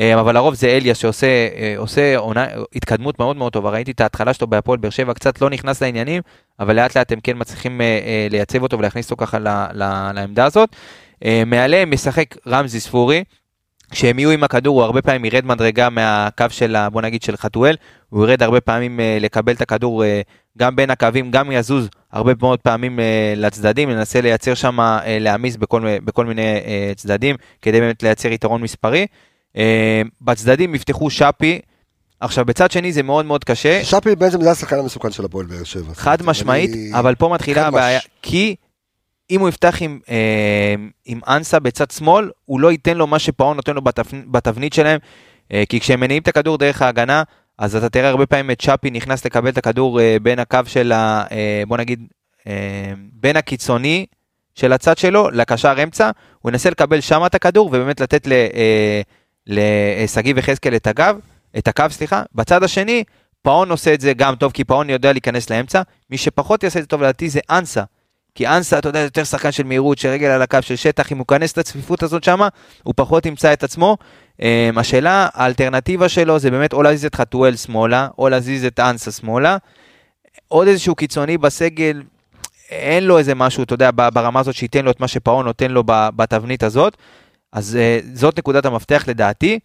אה, אבל לרוב זה אליאס שעושה אה, עושה עונה, התקדמות מאוד מאוד טובה. ראיתי את ההתחלה שלו בהפועל באר שבע, קצת לא נכנס לעניינים, אבל לאט לאט הם כן מצליחים אה, אה, לייצב אותו ולהכניס אותו ככה ל, ל, לעמדה הזאת. אה, מעליהם משחק רמזי ספורי. כשהם יהיו עם הכדור הוא הרבה פעמים ירד מדרגה מהקו של, בוא נגיד, של חתואל, הוא ירד הרבה פעמים אה, לקבל את הכדור אה, גם בין הקווים, גם יזוז הרבה מאוד פעמים אה, לצדדים, ננסה לייצר שם, אה, להעמיס בכל, מ- בכל מיני אה, צדדים, כדי באמת לייצר יתרון מספרי. אה, בצדדים יפתחו שפי, עכשיו בצד שני זה מאוד מאוד קשה, שפי בעצם זה השחקן המסוכן של הפועל באר שבע. חד משמעית, אני- אבל פה מתחילה הבעיה, מש. כי אם הוא יפתח עם, אה, עם אנסה בצד שמאל, הוא לא ייתן לו מה שפאון נותן לו. בתבנית שלהם, אה, כי כשהם מניעים את הכדור דרך ההגנה, אז אתה תראה הרבה פעמים את צ'אפי נכנס לקבל את הכדור אה, בין הקו של ה... אה, בוא נגיד, אה, בין הקיצוני של הצד שלו לקשר אמצע, הוא ינסה לקבל שם את הכדור ובאמת לתת לשגיב יחזקאל את הגב, את הקו, סליחה. בצד השני, פאון עושה את זה גם טוב, כי פאון יודע להיכנס לאמצע. מי שפחות יעשה את זה טוב לדעתי זה אנסה. כי אנסה, אתה יודע, יותר שחקן של מהירות, של רגל על הקו של שטח, אם הוא ייכנס את הצפיפות הזאת שמה, הוא פחות ימצא את עצמו. Um, השאלה, האלטרנטיבה שלו זה באמת או להזיז את חתואל שמאלה, או להזיז את אנסה שמאלה. עוד איזשהו קיצוני בסגל, אין לו איזה משהו, אתה יודע, ברמה הזאת שייתן לו את מה שפאון נותן לו בתבנית הזאת. אז uh, זאת נקודת המפתח לדעתי.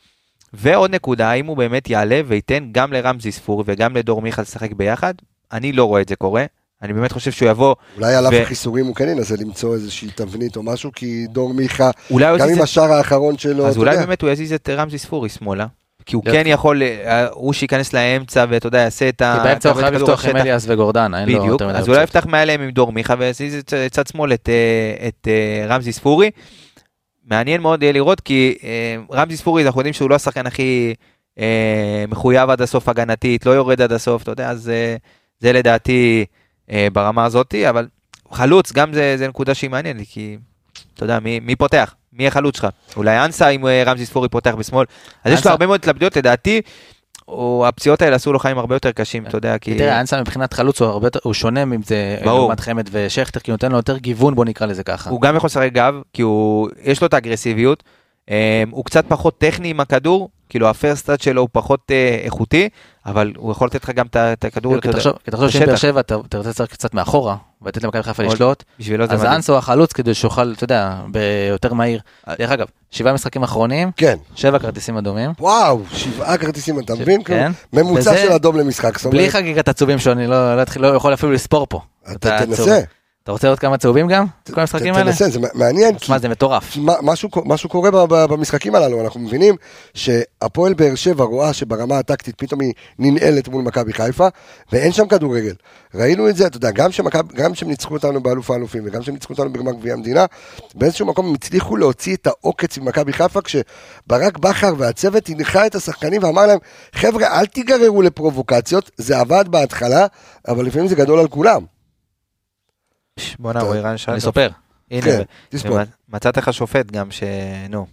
ועוד נקודה, האם הוא באמת יעלה וייתן גם לרמזי ספורי וגם לדור מיכה לשחק ביחד? אני לא רואה את זה קורה. אני באמת חושב שהוא יבוא, אולי על אף ו- החיסורים הוא כן ינסה למצוא איזושהי תבנית או משהו, כי דור מיכה, גם עם השער האחרון שלו, אז אולי יודע. באמת הוא יזיז את רמזי ספורי שמאלה. כי הוא כן יכול, אה, הוא שייכנס לאמצע ואתה יודע, יעשה את ה... כי באמצע הוא חייב לפתוח עם. אליאס וגורדנה, אין לו יותר מדי אז אולי. יפתח מעליהם עם דור מיכה ויזיז את את צד שמאל את, אה, את אה, רמזי ספורי. מעניין מאוד יהיה לראות, כי אה, רמזי ספורי, אנחנו יודעים שהוא לא השחקן הכי אה, מחויב עד הסוף הגנתית, לא יורד עד הסוף, אתה יודע, אז אה, זה לדעתי אה, ברמה הזאתי, אבל חלוץ, גם זה, זה נקודה שהיא מעניינת, כי אתה יודע, מי, מי פותח? מי החלוץ שלך? אולי אנסה אם אה, רמזי ספורי פותח בשמאל. אז יש אנסה- לו הרבה מאוד התלבטויות, לדעתי, או הפציעות האלה עשו לו חיים הרבה יותר קשים, אתה יודע, כי... תראה, אנסה מבחינת חלוץ הוא הרבה יותר, הוא שונה אם זה ברור. לעומת חמד ושכטר, כי הוא נותן לו יותר גיוון, בוא נקרא לזה ככה. הוא גם יכול לשחק גב, כי הוא, יש לו את האגרסיביות, אה, הוא קצת פחות טכני עם הכדור, כאילו הפרסטאט שלו הוא פחות אה, איכותי, אבל הוא יכול לתת לך גם את הכדור, כי תחשוב- כי תחשוב שאם. באר שבע אתה תרצה לשחק קצת מאחורה, ולתת למכבי חיפה לשלוט, אז הוא החלוץ כדי שיוכל, אתה יודע, ביותר מהיר. דרך אגב, שבעה משחקים אחרונים, כן. שבע כרטיסים אדומים. וואו, שבעה כרטיסים, אתה מבין? כן. כאילו, ממוצע וזה- של אדום למשחק. בלי חגיגת עצובים שאני לא לא אתחיל- לא יכול אפילו לספור פה. את אתה. תנסה, אתה רוצה עוד כמה צהובים גם? כל המשחקים האלה? תנסה, זה מעניין, שמע, זה מטורף. מה- משהו, קורה במשחקים הללו, אנחנו מבינים שהפועל באר שבע רואה שברמה הטקטית פתאום היא ננעלת מול מכבי חיפה, ואין שם כדורגל. ראינו את זה, אתה יודע, גם שמכבי- גם שהם ניצחו אותנו באלוף האלופים, וגם שהם ניצחו אותנו בגמר גביע המדינה, באיזשהו מקום הם הצליחו להוציא את העוקץ ממכבי חיפה, כשברק בכר והצוות הנחה את השחקנים ואמר להם, חבר'ה, אל תיגררו לפרובוקציות, זה עבד בהתחלה, אבל לפעמים זה גדול על כולם. בואנה, הוא ערן שלום. אני סופר. הנה, כן. מצאת לך שופט גם ש... נו.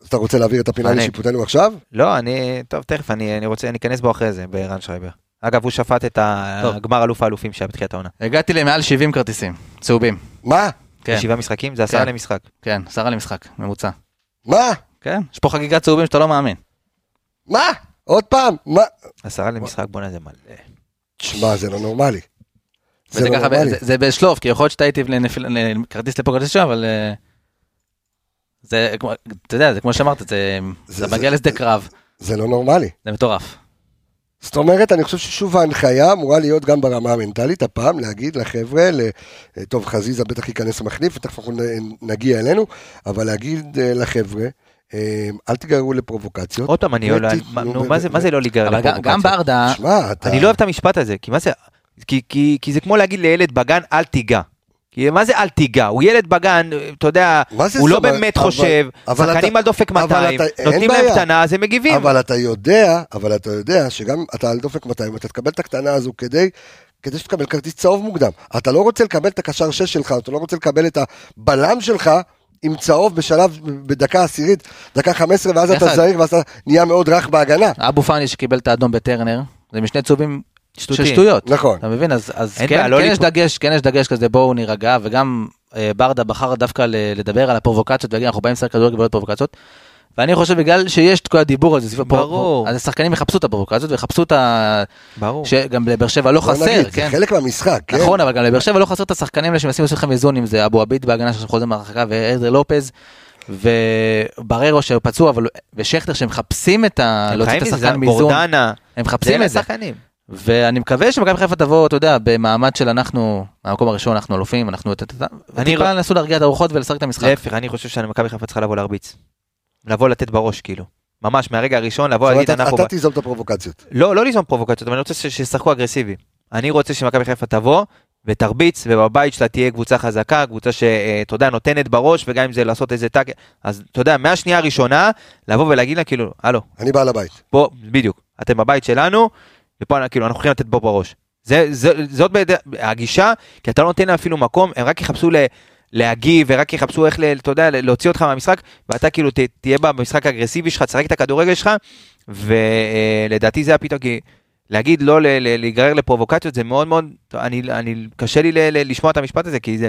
אז אתה רוצה להעביר את הפינה. לשיפוטנו עכשיו? לא, אני... טוב, תכף, אני אני רוצה, אני אכנס בו אחרי זה, בערן שרייבר. אגב, הוא שפט את. הגמר אלוף האלופים שהיה בתחילת העונה. הגעתי למעל 70 כרטיסים, צהובים. מה? כן, שבעה משחקים, זה עשרה כן. למשחק. כן, עשרה למשחק, ממוצע. מה? כן, יש פה חגיגת צהובים שאתה לא מאמין. מה? עוד פעם? מה? עשרה למשחק, בואנה, זה מלא. תשמע, זה לא נורמלי. זה וזה לא ככה, נורמלי. זה- זה בשלוף, כי יכול להיות שטעיתי לנפיל- לכרטיס לפה כרטיס שם, אבל... אה, זה כמו, אתה יודע, זה כמו שאמרת, זה זה- זה מגיע לשדה קרב, זה לא נורמלי. זה מטורף. זאת אומרת, אני חושב ששוב ההנחיה אמורה להיות גם ברמה המנטלית, הפעם להגיד לחבר'ה. טוב, חזיזה בטח ייכנס מחליף, ותכף אנחנו נגיע אלינו, אבל להגיד אה, לחבר'ה, אה, אל תיגררו לפרובוקציות. עוד פעם, אני... לא- מה- נו, ו- מה זה- לא להיגרר אבל גם- לפרובוקציות? ברדה. אני לא אוהב את המשפט הזה, כי מה זה... כי, כי, כי זה כמו להגיד לילד בגן, אל תיגע. כי מה זה אל תיגע? הוא ילד בגן, אתה יודע, הוא לא זאת אומרת? באמת אבל- חושב, אבל שחקנים אתה- על דופק אבל 200, אתה- נותנים להם. קטנה, אז הם מגיבים. אבל אתה יודע, אבל אתה יודע שגם אתה על דופק 200, אתה תקבל את הקטנה הזו כדי כדי שתקבל כרטיס צהוב מוקדם. אתה לא רוצה לקבל את הקשר 6 שלך, אתה לא רוצה לקבל את הבלם שלך עם צהוב בשלב, בדקה עשירית, דקה 15, ואז אתה. זהיר ואז אתה נהיה מאוד רך בהגנה. אבו פאני שקיבל את האדום בטרנר, זה משני צהובים של שטותיים. שטויות. נכון. אתה מבין? אז, אז כן, בעיה, לא כן יש. דגש, כן יש דגש כזה, בואו נירגע, וגם אה, ברדה בחר דווקא ל- לדבר על הפרובוקציות, ולהגיד, אנחנו באים לשחק כדורגל ולא פרובוקציות. ואני חושב בגלל שיש את כל הדיבור הזה, ברור. אז השחקנים יחפשו את הפרובוקציות ויחפשו את ה... ברור. שגם לבאר שבע לא חסר, נגיד, כן. זה חלק מהמשחק, כן? נכון, אבל גם לבאר שבע לא חסר את השחקנים האלה שמנסים לעשות לכם איזון, אם זה אבו עביד בהגנה שעכשיו חוזר מהרחקה, ועזר לופז, ובררו שפצוע, אבל- ושכטר שמחפשים את ה... הם להוציא חיים את מזה, השחקן מאיזון, בורדנה. הם מחפשים את זה. ואני מקווה שמכבי חיפה תבוא, אתה יודע, במעמד של אנחנו, מהמקום הראשון אנחנו אלופים, אנחנו... אני טיפה ר- נסו להרגיע את הרוחות ולשחק את המשחק. להפך, אני חושב שמכבי חיפה צריכה לבוא להרביץ. לבוא לתת בראש, כאילו. ממש, מהרגע הראשון, לבוא להגיד, אנחנו... אתה תיזום את הפרובוקציות. לא, לא ליזום פרובוקציות, אבל אני רוצה שישחקו אגרסיבי. אני רוצה שמכבי חיפה תבוא ותרביץ, ובבית שלה תהיה קבוצה חזקה, קבוצה שאתה יודע, נותנת בראש, וגם אם זה לעשות איזה טאק, אז אתה יודע, מהשנייה הראשונה, לבוא ולהגיד לה, כאילו, הלו, אני בעל הבית. פה, בדיוק, אתם בבית שלנו, ופה כאילו, אנחנו הולכים לתת בו בראש. זה, זה, זאת בידי, הגישה, כי אתה לא נותן להם אפילו מקום, הם רק יחפשו ל, להגיב, ורק יחפשו איך, ל, אתה יודע, להוציא אותך מהמשחק, ואתה כאילו ת, תהיה במשחק האגרסיבי שלך, תשחק את הכדורגל שלך, ולדעתי זה הפתרון, כי להגיד לא להיגרר לפרובוקציות זה מאוד מאוד, אני, אני קשה לי ל, ל, לשמוע את המשפט הזה, כי זה,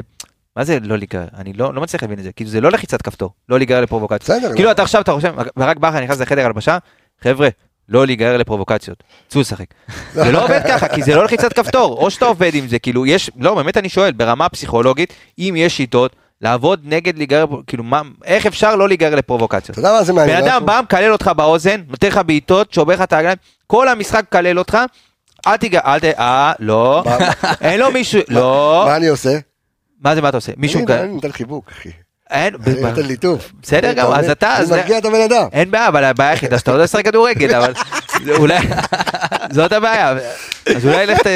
מה זה לא להיגרר? אני לא, לא מצליח להבין את זה, כאילו זה לא לחיצת כפתור, לא להיגרר לפרובוקציות. בסדר. כאילו לא. אתה עכשיו אתה חושב, ברק בכר נכנס לחדר הלבשה, חבר'ה, לא להיגרר לפרובוקציות, צאו לשחק. זה לא עובד ככה, כי זה לא לחיצת כפתור, או שאתה עובד עם זה, כאילו יש, לא, באמת אני שואל, ברמה פסיכולוגית, אם יש שיטות, לעבוד נגד להיגרר, כאילו מה, איך אפשר לא להיגרר לפרובוקציות? אתה יודע מה זה מעניין? בן אדם בא, מקלל אותך באוזן, נותן לך בעיטות, שובר לך את הרגליים, כל המשחק מקלל אותך, אל תיגע, אל ת... אה, לא, אין לו מישהו, לא, מה אני עושה? מה זה, מה אתה עושה? מישהו, מקלל- אני נותן חיבוק, אחי. אין, נותן ליטוף. בסדר גם, אז? אתה- אני אז- מרגיע את הבן אדם. אין בעיה, אבל הבעיה היחידה שאתה לא יודע לשחק כדורגל, אבל אולי, זאת הבעיה, אז אולי לך, ת-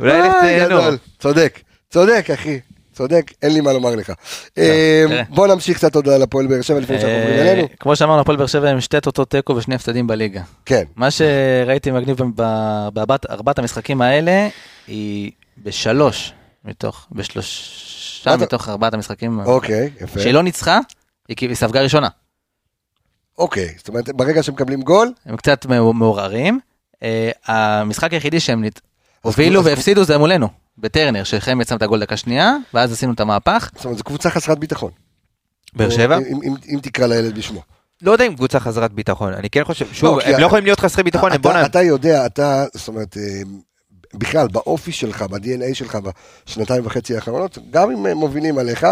אולי לך, ת-. צודק, צודק, אחי. צודק, אין לי מה לומר לך. תראה. בוא נמשיך קצת עוד על הפועל באר שבע לפני שאנחנו עוברים אה, אלינו. כמו שאמרנו, הפועל באר שבע עם שתי תוצאות תיקו ושני הפסדים בליגה. כן. מה שראיתי מגניב בארבעת ארבעת המשחקים האלה, היא בשלוש מתוך, בשלושה מה אתה- מתוך ארבעת המשחקים, אוקיי, יפה. שהיא לא ניצחה, היא ספגה ראשונה. אוקיי, זאת אומרת, ברגע שמקבלים גול, הם קצת מעו- מעורערים. אה, המשחק היחידי שהם נת- הובילו אז- והפסידו זה מולנו, בטרנר, שחיים יצא את הגול דקה שנייה, ואז עשינו את המהפך. זאת אומרת, זו קבוצה חסרת ביטחון. באר שבע? אם- אם- אם תקרא לילד בשמו. לא יודע אם קבוצה חזרת ביטחון, אני כן חושב, שוב, כי הם לא יכולים להיות חסרי ביטחון, הם אתה- בואנה, אתה יודע, אתה, זאת אומרת, אה, בכלל, באופי שלך, ב-DNA שלך, בשנתיים וחצי האחרונות, גם אם מובילים עליך,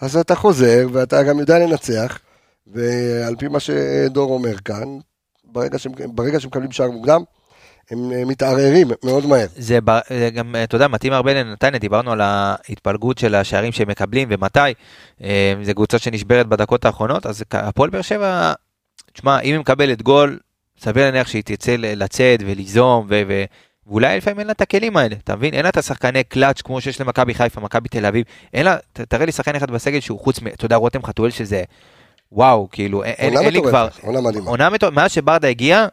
אז אתה חוזר, ואתה גם יודע לנצח, ועל פי מה שדור אומר כאן, ברגע שהם, ברגע שמקבלים שער מוקדם, הם אה, מתערערים מאוד מהר. זה זה גם, אתה יודע, מתאים הרבה לנתניה, דיברנו על ההתפלגות של השערים שהם מקבלים ומתי. אה, זו קבוצה שנשברת בדקות האחרונות, אז הפועל באר שבע, תשמע, אם היא מקבלת גול, סביר להניח שהיא ל- לצאת וליזום, ו- ו- ואולי לפעמים אין לה את הכלים האלה, אתה מבין? אין לה את השחקני קלאץ' כמו שיש למכבי חיפה, מכבי תל אביב, אין לה, ת- תראה לי שחקן אחד בסגל שהוא חוץ מ... אתה יודע, רותם חתואל שזה, וואו, כאילו, אין, אין, לי כבר... מטורפת, עונה מדהימה. עונה מטורפת, מאז שברדה הגיע,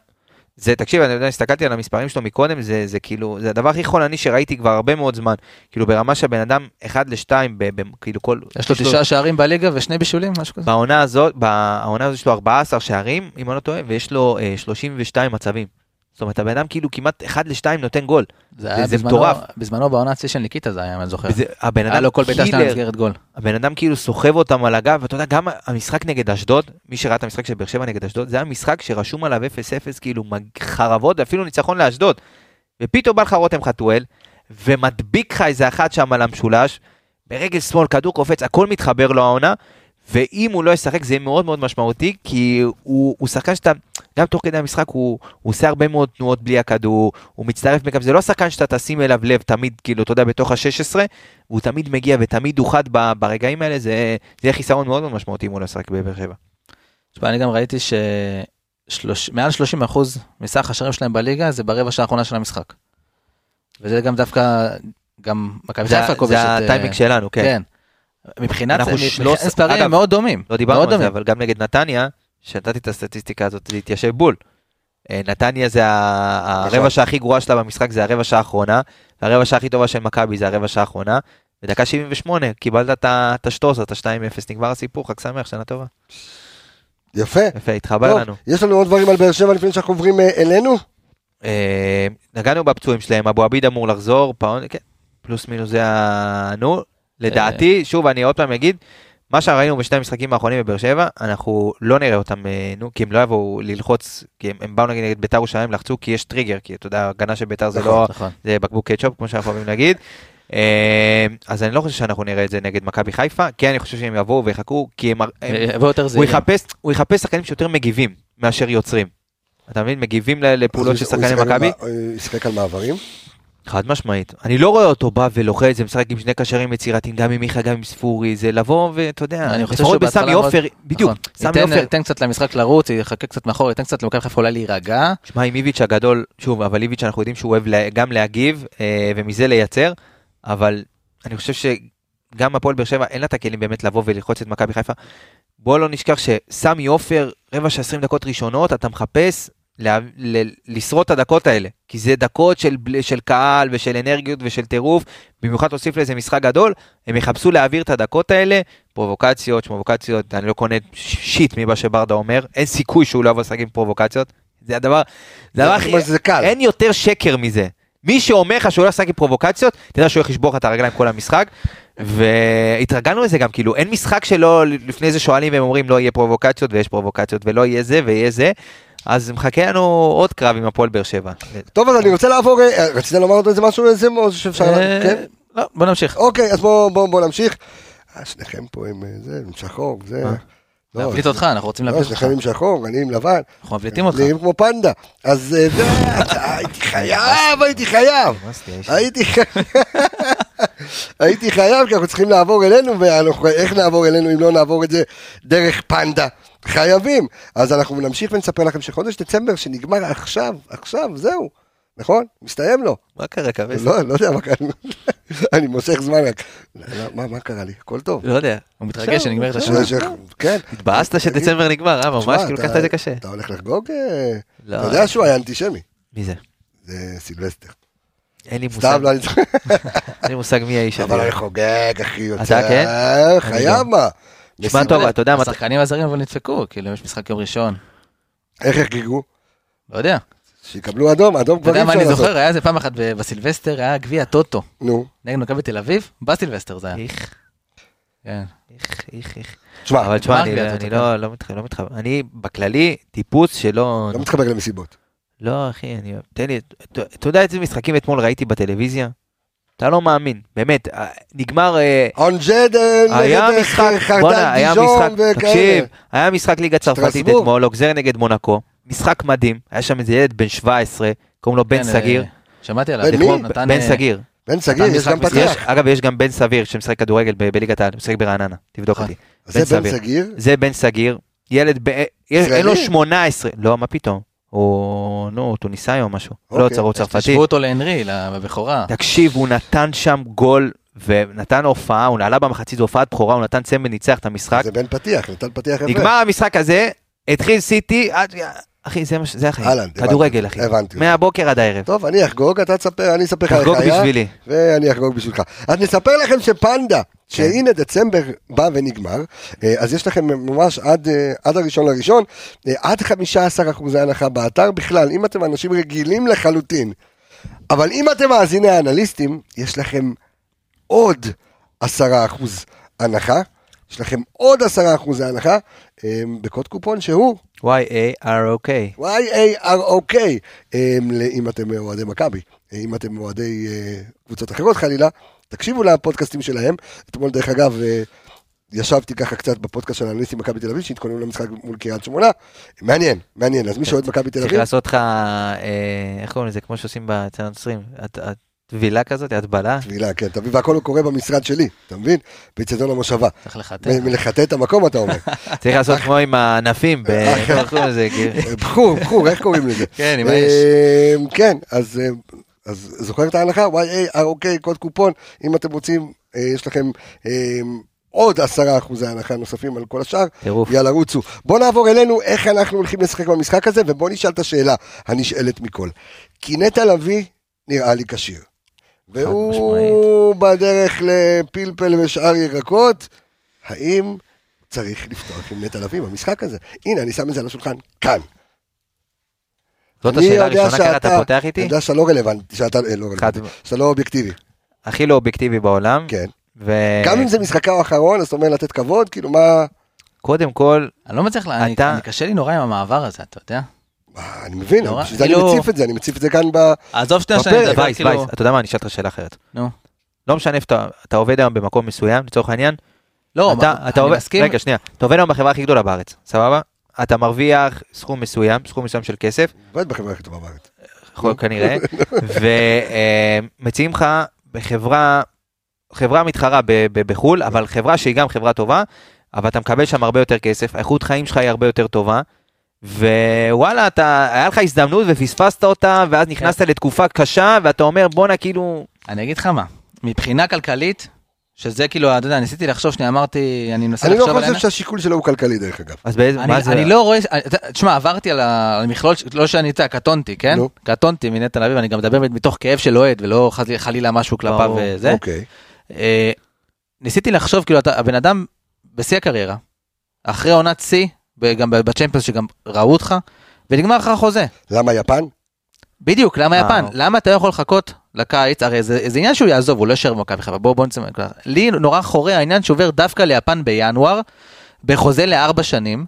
זה, תקשיב, אני יודע, הסתכלתי על המספרים שלו מקודם, זה, זה כאילו, זה הדבר הכי חולני שראיתי כבר הרבה מאוד זמן. כאילו ברמה שהבן אדם 1 ל-2, כאילו כל... יש לו תשעה שערים בליגה ושני בישולים, משהו כזה. בעונה הזאת, בעונה הזאת יש לו 14 שערים, אם אני לא טועה, ויש לו אה, 32 מצבים. זאת אומרת, הבן אדם כאילו כמעט 1 ל-2 נותן גול. זה היה זה מטורף. בזמנו בעונה הצי של ניקיטה זה היה, אם אני זוכר. וזה, הבן היה אדם לו כל בעיטה שלהם קילר, במסגרת גול. הבן אדם כאילו סוחב אותם על הגב, ואתה יודע, גם המשחק נגד אשדוד, מי שראה את המשחק של באר שבע נגד אשדוד, זה היה משחק שרשום עליו 0-0, כאילו חרבות, ואפילו ניצחון לאשדוד. ופתאום בא לך רותם חתואל, ומדביק לך איזה אחת שם על המשולש, ברגל שמאל, כדור קופץ, הכל מתחבר לו העונה, ואם הוא לא ישחק זה יהיה מאוד מאוד משמעותי, כי הוא, הוא שחקן שאתה, גם תוך כדי המשחק הוא, הוא עושה הרבה מאוד תנועות בלי הכדור, הוא מצטרף מקו, זה לא שחקן שאתה תשים אליו לב תמיד, כאילו, אתה יודע, בתוך ה-16, והוא תמיד מגיע ותמיד הוא חד ברגעים האלה, זה, זה יהיה חיסרון מאוד מאוד משמעותי אם הוא לא ישחק בבאר שבע. תשמע, אני גם ראיתי שמעל 30 אחוז מסך השערים שלהם בליגה זה ברבע שעה האחרונה של המשחק. וזה גם דווקא, גם מכבי חיפה כובשת. זה אה, הטיימינג שלנו, כן. כן. מבחינת אנחנו מבחינת 13 מספרים אגב, הם מאוד דומים. לא דיברנו על זה. אבל גם נגד נתניה, שנתתי את הסטטיסטיקה הזאת, זה התיישב בול. אה, נתניה זה נכון. הרבע שעה הכי גרועה שלה במשחק, זה הרבע שעה האחרונה, והרבע שעה הכי טובה של מכבי זה הרבע שעה האחרונה. בדקה 78 קיבלת את השטוס, את ה-2-0, נגמר הסיפור, חג שמח, שנה טובה. יפה. יפה, התחבר טוב, לנו. יש לנו עוד דברים על באר שבע לפני שאנחנו עוברים אה, אלינו? אה, נגענו בפצועים שלהם, אבו עביד אמור לחזור, פאון, כן, פלוס מינוס זה ה... נו, לדעתי, שוב, אני עוד פעם אגיד, מה שראינו בשני המשחקים האחרונים בבאר שבע, אנחנו לא נראה אותם, אה, נו, כי הם לא יבואו ללחוץ, כי הם, הם באו נגיד נגד ביתר ירושלים, לחצו כי יש טריגר, כי אתה יודע, ההגנה של ביתר זה לא, נכון. זה בקבוק קטשופ, כמו שאנחנו אוהבים להגיד. אה, אז אני לא חושב שאנחנו נראה את זה נגד מכבי חיפה, כי אני חושב שהם יבואו ויחכו, כי הם, הם, יבוא יותר הוא זהירים. יחפש, הוא יחפש שחקנים שיותר מגיבים מאשר יוצרים. אתה מבין? מגיבים ל- לפעולות של אז הוא שחקני ישחק על מכבי? הוא ישחק על מעברים? חד משמעית. אני לא רואה אותו בא ולוחץ ומשחק עם שני קשרים יצירתיים, גם עם מיכה, גם עם ספורי, זה לבוא ואתה יודע, אני חושב לפחות בסמי עופר, בדיוק, נכון. סמי עופר. ייתן קצת למשחק לרוץ, יחכה קצת מאחור, ייתן קצת למכבי חיפה אולי להירגע. שמע, עם איביץ' הגדול, שוב, אבל איביץ' אנחנו יודעים שהוא אוהב גם להגיב אה, ומזה לייצר, אבל אני חושב שגם הפועל באר שבע אין לה את הכלים באמת לבוא וללחוץ את מכבי חיפה. בוא לא נשכח שסמי עופר, רבע של 20 דקות ראשונות, אתה מחפש לה, ל, לשרוד את הדקות האלה, כי זה דקות של, של קהל ושל אנרגיות ושל טירוף, במיוחד תוסיף לזה משחק גדול, הם יחפשו להעביר את הדקות האלה, פרובוקציות, שמובוקציות, אני לא קונה שיט ממה שברדה אומר, אין סיכוי שהוא לא יבוא לשחק עם פרובוקציות, זה הדבר, זה הדבר הכי. אין יותר שקר מזה. מי שאומר לך שהוא הולך לשחק עם פרובוקציות, תדע שהוא הולך לשבור לך את הרגליים כל המשחק. והתרגלנו לזה גם, כאילו, אין משחק שלא, לפני זה שואלים והם אומרים לא יהיה פרובוקציות ויש פרובוקציות ולא יהיה זה ויהיה זה. אז מחכה לנו עוד קרב עם הפועל באר שבע. טוב, אז אני רוצה לעבור, אה, רצית לומר עוד איזה משהו איזה או שאפשר, אה, כן? לא, בוא נמשיך. אוקיי, אז בואו בוא, בוא נמשיך. אה, שניכם פה עם זה, עם שחור, זה. מה? לא, להבליט אותך, אנחנו רוצים לא, להבליט אותך. שניכם עם שחור, אני עם לבן. אנחנו מבליטים אותך. נראים כמו פנדה. אז זה, הייתי חייב, הייתי חייב. הייתי חייב. הייתי חייב, כי אנחנו צריכים לעבור אלינו, ואיך נעבור אלינו אם לא נעבור את זה דרך פנדה? חייבים. אז אנחנו נמשיך ונספר לכם שחודש דצמבר שנגמר עכשיו, עכשיו, זהו. נכון? מסתיים לו. מה קרה קוויס? לא, לא יודע מה קרה. אני מושך זמן רק. לא, מה, מה קרה לי? הכל טוב. לא יודע. הוא מתרגש שנגמרת השנה. כן. התבאסת שדצמבר נגמר, אה? ממש, כאילו לקחת את זה קשה. אתה הולך לחגוג? אה, לא. אתה יודע שהוא היה אנטישמי. מי זה? זה סילבסטר. אין לי מושג. סתם לא אני. אין לי מושג מי האיש אבל. אני חוגג, אחי, יוצא. אתה כן? חייב מה. תשמע מסיבה- טוב, אתה יודע מה... השחקנים הזרים אבל נדפקו, כאילו יש משחק יום ראשון. איך יחגגו? לא יודע. שיקבלו אדום, אדום אתה כבר אי יודע מה אפשר אני לעשות. זוכר? היה איזה פעם אחת בסילבסטר, היה גביע טוטו. נו, נגד מכבי תל אביב, בסילבסטר זה היה. איך, כן. איך, איך, איך. תשמע, אבל תשמע, אני- לא לא מתחבר, לא מתחבר. אני בכללי טיפוס שלא... לא מתחבר למסיבות. לא, אחי, אני... תן לי... אתה- אתה יודע איזה משחקים אתמול ראיתי בטלוויזיה? אתה לא מאמין, באמת. אה, נגמר... אה, אונג'ד היה נגד בואנה, היה דיז'ון משחק, וכאלה. תקשיב, היה משחק ליגה צרפתית. אתמול, אוגזר נגד מונקו, משחק מדהים, היה שם איזה ילד בן 17, קוראים לו בן כן, סגיר, אה, שמעתי עליו. בן אה, סגיר, בן סגיר, יש גם. פתח. אגב יש גם בן סביר שמשחק כדורגל ב- בליגת העל, משחק ברעננה, תבדוק. אותי, זה בן. סגיר. זה בן סגיר, ילד, אין לו ישראלי? 18, לא מה פתאום, הוא, נו, טוניסאי או משהו, לא אוקיי. צרות צרפתי, תשוו אותו להנרי, בבכורה. תקשיב, הוא נתן שם גול, ונתן הופעה, הוא עלה במחצית, הופעת בכורה, הוא נתן צמד, ניצח את המשחק, זה בן פתיח, נתן פתיח יפה. נגמר המשחק הזה, התחיל סיטי, אחי, זה מה ש- זה החיים, אהלן, כדורגל אחי, הבנתי. מהבוקר עד הערב, טוב, אני אחגוג, אתה תספר, אני אספר לך איך תחגוג היה. בשבילי. ואני אחגוג בשבילך. אז נספר לכם שפנדה, שהנה דצמבר בא ונגמר, אה, אז יש לכם ממש עד, אה, עד הראשון לראשון, אה, עד 15 אחוזי הנחה באתר בכלל, אם אתם אנשים רגילים לחלוטין. אבל אם אתם מאזיני האנליסטים, יש לכם עוד 10 אחוז הנחה, יש לכם עוד 10 אחוזי הנחה, בקוד קופון שהוא Y-A-R-O-K. Y-A-R-O-K, אמ, אם אתם אוהדי מכבי, אם אתם אוהדי אה, קבוצות אחרות חלילה, תקשיבו לפודקאסטים שלהם. אתמול דרך אגב, אה, ישבתי ככה קצת בפודקאסט של האנליסטים מכבי תל אביב, שהתכוננו למשחק מול קריית שמונה. מעניין, מעניין, אז מי שאוהד מכבי תל צריך אביב, לעשות לך, אה, איך קוראים לזה, כמו שעושים אצל הנוצרים, הטבילה כזאת, הטבלה. טבילה, כן, תביא, והכל קורה במשרד שלי, אתה מבין? באיצטדיון המושבה. צריך לחטא. מלחטא את המקום, אתה אומר. צריך לעשות כמו עם הענפים, ב- איך קוראים לזה, כאילו. אה, בחור, בחור, איך קוראים לזה? כן, עם האש. אמ, כן, אז אה, זוכר את ההנחה? Y-A-R-O-K, קוד קופון, אם אתם רוצים, אה, יש לכם עוד עשרה אחוזי הנחה נוספים על כל השאר. טירוף. יאללה, רוצו. בוא נעבור אלינו, איך אנחנו הולכים לשחק במשחק הזה, ובוא נשאל את השאלה הנשאלת מכל. כי נטע לביא נראה לי כשיר. והוא בדרך לפלפל ושאר ירקות, האם צריך לפתוח עם נטע לביא במשחק הזה? הנה, אני שם את זה על השולחן, כאן. זאת השאלה הראשונה, ככה אתה פותח איתי? אני יודע שאתה לא רלוונטי, שאתה אה, לא רלוונטי, שאתה לא אובייקטיבי. הכי לא אובייקטיבי בעולם. כן. ו... גם אם זה משחקה האחרון, אז אתה אומר לתת כבוד, כאילו מה... קודם כל, אני לא מצליח, לה- אני- אתה- אני קשה לי נורא עם המעבר הזה, אתה יודע? אני מבין, בשביל זה אני כאילו- מציף את זה, אני מציף את זה כאן ב... עזוב שנייה שאני בפרק, מדבר, וייס, כאילו... וייס, אתה יודע מה, אני אשאל אותך שאלה אחרת. נו. לא משנה איפה אתה, עובד היום במקום מסוים, לצורך העניין, לא, אתה, מה- אתה אני עובד, מסכים. רגע שנייה, אתה עובד היום בחברה הכי גדולה בארץ, סבבה? אתה מרוויח סכום מסוים, סכום מסוים של כסף, עובד בחברה הכי טובה בארץ. יכול כנראה, ומציעים לך בחברה, חברה מתחרה ב- ב- בחו"ל, אבל חברה שהיא גם חברה טובה, אבל אתה מקבל שם הרבה יותר כסף, האיכות חיים שלך היא הרבה יותר טובה, ווואלה, אתה, היה לך הזדמנות ופספסת אותה, ואז נכנסת לתקופה קשה, ואתה אומר בואנה כאילו, אני אגיד לך מה, מבחינה כלכלית, שזה כאילו, אתה יודע, ניסיתי לחשוב, שנייה אמרתי, אני מנסה אני לא לחשוב חושב. שהשיקול שלו הוא כלכלי דרך אגב. אז באיזה, מה אני, זה, אני לא רואה, אני- אתה- תשמע, עברתי על המכלול, לא שאני יודע, קטונתי, כן? קטונתי מנטע לביא, ואני גם מדבר מתוך כאב של אוהד, ולא חלילה משהו כלפיו. וזה. אוקיי. אה, ניסיתי לחשוב, כאילו, אתה הבן אדם בשיא הקריירה, אחרי עונת שיא, גם בצ'מפיונס שגם ראו אותך, ונגמר לך החוזה. למה יפן? בדיוק, למה אה, יפן? אוקיי. למה אתה לא יכול לחכות לקיץ? הרי זה, זה עניין שהוא יעזוב, הוא לא יישאר במכבי חיפה. בואו בוא נצא מהנקודה. לי נורא חורה העניין שעובר דווקא ליפן בינואר, בחוזה לארבע שנים.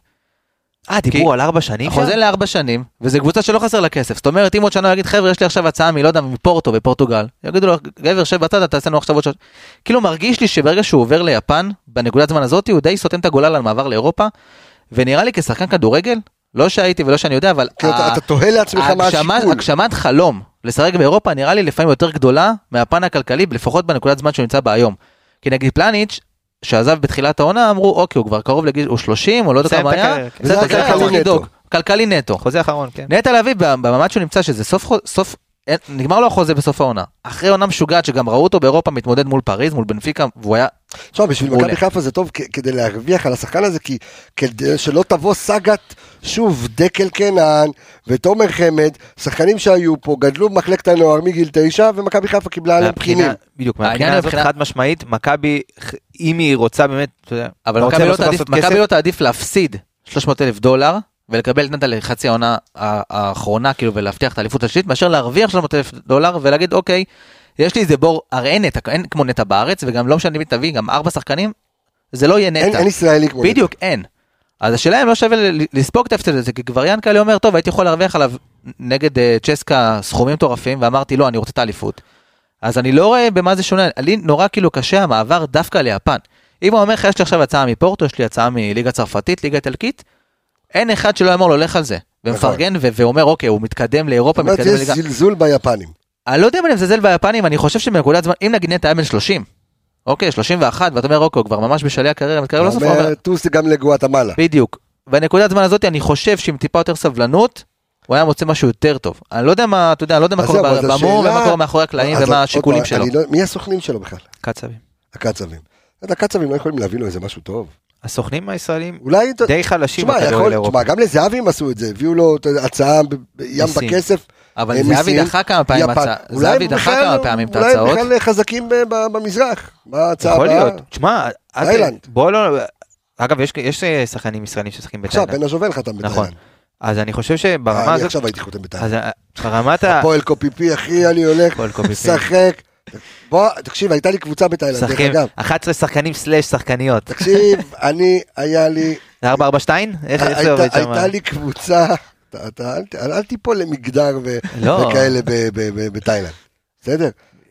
אה, דיברו על ארבע שנים חוזה שם? לארבע שנים, וזו קבוצה שלא חסר לה כסף. זאת אומרת, אם עוד שנה יגיד, חבר'ה, יש לי עכשיו הצעה מלא יודע, מפורטו בפורטוגל, יגידו לו, גבר, שב בצד, אתה תעשה לנו עכשיו עוד שעות. כאילו מרגיש לי שברגע שהוא עובר ליפן, בנקודת זמן הזאת, הוא די סותם את הגולל על מעבר לאירופה, ונראה לי כשחקן כדורגל, לא שהייתי ולא שאני יודע, אבל... אתה- ה- אתה תוהה לעצמך מה השיקול. הגשמת חלום לשחק באירופה נראה לי לפעמים יותר גדולה מהפן הכלכלי, לפחות בנקודת זמן שהוא נמצא בה היום. כי נגיד פלניץ', שעזב בתחילת העונה, אמרו, אוקיי, הוא כבר קרוב לגיל, הוא 30, או לא יודע כמה היה, כן. זה כלכלי נטו. כלכלי נטו. חוזה אחרון, כן. נטע לביא במעמד שהוא נמצא שזה סוף, סוף, אין- נגמר לו החוזה בסוף העונה. אחרי עונה משוגעת שגם ראו אותו באירופה מתמודד מול פריז, מול בנפיקה, והוא היה, תשמע, בשביל. מכבי חיפה זה טוב כדי להרוויח על השחקן הזה, כי כדי שלא תבוא סאגת, שוב, דקל קנן ותומר חמד, שחקנים שהיו פה, גדלו במחלקת הנוער מגיל תשע, ומכבי חיפה קיבלה עליהם בחינים. בדיוק, מהבחינה הזאת חד משמעית, מכבי, אם היא רוצה באמת, אתה יודע, אבל מכבי לא? מכבי לא תעדיף להפסיד 300 אלף דולר ולקבל את נטע לחצי העונה האחרונה כאילו ולהבטיח את האליפות השלישית מאשר להרוויח 300 אלף דולר ולהגיד אוקיי יש לי איזה בור הרי אין נטע אין כמו נטע בארץ וגם לא משנה מי תביא גם ארבע שחקנים זה לא יהיה אין נטע אין ישראלי כמו נטע. בדיוק אין. אז השאלה אם לא שווה לספוג את ההפסד הזה כי כבר ינקלה אומר טוב הייתי יכול להרוויח עליו נגד אה, צ'סקה סכומים מטורפים ואמרתי לא אני רוצה את האליפות. אז אני לא רואה במה זה שונה לי נורא כאילו קשה המעבר דווקא ליפן. אם הוא אומר לך יש לי עכשיו הצעה מפורטו יש לי הצעה מליגה צרפתית ליגה איטלקית. אין אחד שלא אמר לו לך על זה. ומפרגן ו- ואומר אוקיי הוא מתקדם לאירופה זאת אומרת, מתקדם יש לליגה. זלזול ביפנים. אני לא יודע אם אני מזלזל ביפנים אני חושב שבנקודת זמן אם נגיד נטע היה בן 30. אוקיי 31 ואתה אומר אוקיי הוא כבר ממש בשלהי הקריירה לא סופה. הוא אומר, טוס גם לגואטמלה. בדיוק. בנקודת זמן הזאת אני חושב שעם טיפה יותר סבלנות, הוא היה מוצא משהו יותר טוב. אני לא יודע מה, אתה יודע, אני לא יודע מה קורה במור ומה קורה מאחורי הקלעים ומה השיקולים שלו. לא- מי הסוכנים שלו בכלל? קצבים. הקצבים. הקצבים לא יכולים להביא לו איזה משהו טוב. הסוכנים הישראלים אולי... די חלשים בכדורגל יכול- אירופי. תשמע, גם לזהבי הם עשו את זה, הביאו לו הצעה ים. בכסף. אבל אה, זהבי דחה כמה פעמים. הצעה, אולי זהבי דחה כמה פעמים את אולי ההצעות. הם בכלל חזקים במזרח. מה ההצעה יכול הבאה? להיות. תשמע. בוא לא... אגב, יש- יש אה, שחקנים ישראלים ששחקים עכשיו, בתאילנד. בן הז'ובל חתם נכון. בתאילנד. אז אני חושב אה, שברמה אני הזאת... עכשיו הייתי חותם בתאילנד. אה, ברמת ה... הפועל קופיפי, אחי, אני הולך. שחק. בוא, תקשיב, הייתה לי קבוצה בתאילנד, דרך אגב. 11 שחקנים סלאש שחקניות. תקשיב, אני, היה לי, זה 442? איך זה עובד שם? הייתה לי קבוצה, אל תיפול למגדר לא. וכאלה בתאילנד, בסדר?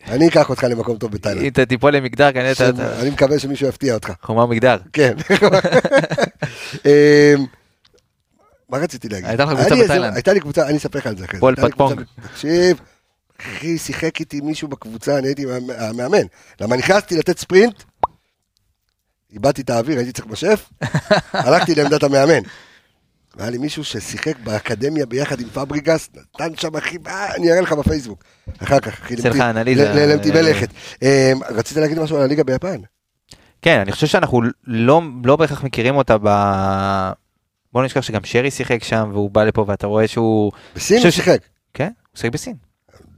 אני אקח אותך למקום טוב אם בתאילנד. אתה תיפול למגדר, כנראה אתה-. אני מקווה שמישהו יפתיע אותך. חומה מגדר. כן. אמ, מה רציתי להגיד? הייתה לך קבוצה בתאילנד. הייתה לי קבוצה, אני אספר לך על זה אחרי זה. קבוצה- פטפונג. תקשיב, אחי, שיחק איתי מישהו בקבוצה, אני הייתי המ- המאמן. למה נכנסתי לתת ספרינט, איבדתי את האוויר, הייתי צריך משף, הלכתי לעמדת המאמן. והיה לי מישהו ששיחק באקדמיה ביחד עם פבריגס, נתן שם אחי, אני אראה לך בפייסבוק. אחר כך, אחי, למתי- מלאכת. אמ, רצית להגיד משהו על הליגה ביפן? כן, אני חושב שאנחנו לא, לא בהכרח מכירים אותה ב... בוא נשכח שגם שרי שיחק שם, והוא בא לפה ואתה רואה שהוא... בסין הוא שיחק. כן, הוא שיחק בסין.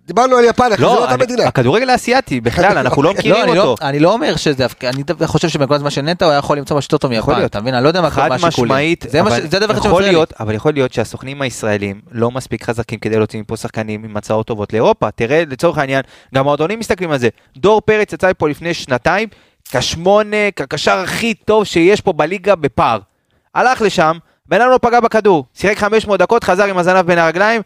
דיברנו על יפן, אחי, זה לא אותה אני- מדינה. הכדורגל האסייתי, בכלל, אנחנו לא מכירים לא, לא, אותו. אני לא אומר שזה, אני חושב שבנקודת זמן של נטע הוא היה יכול למצוא משהו יותר טוב יכול מיפן, להיות. אתה מבין? אני לא יודע מה חד השיקולים. משמעית, זה מה ש- אבל יכול שמפריע לי. להיות, אבל יכול להיות שהסוכנים הישראלים לא מספיק חזקים כדי להוציא מפה שחקנים עם הצעות טובות לאירופה. תראה, לצורך העניין, גם המועדונים מסתכלים על זה. דור פרץ יצא מפה לפני שנתיים, כשמונה, כקשר הכי טוב שיש פה בליגה בפער. הלך לשם, בן אדם לא פגע בכדור, שיחק 500 דקות, חזר עם הזנב בין הרגליים.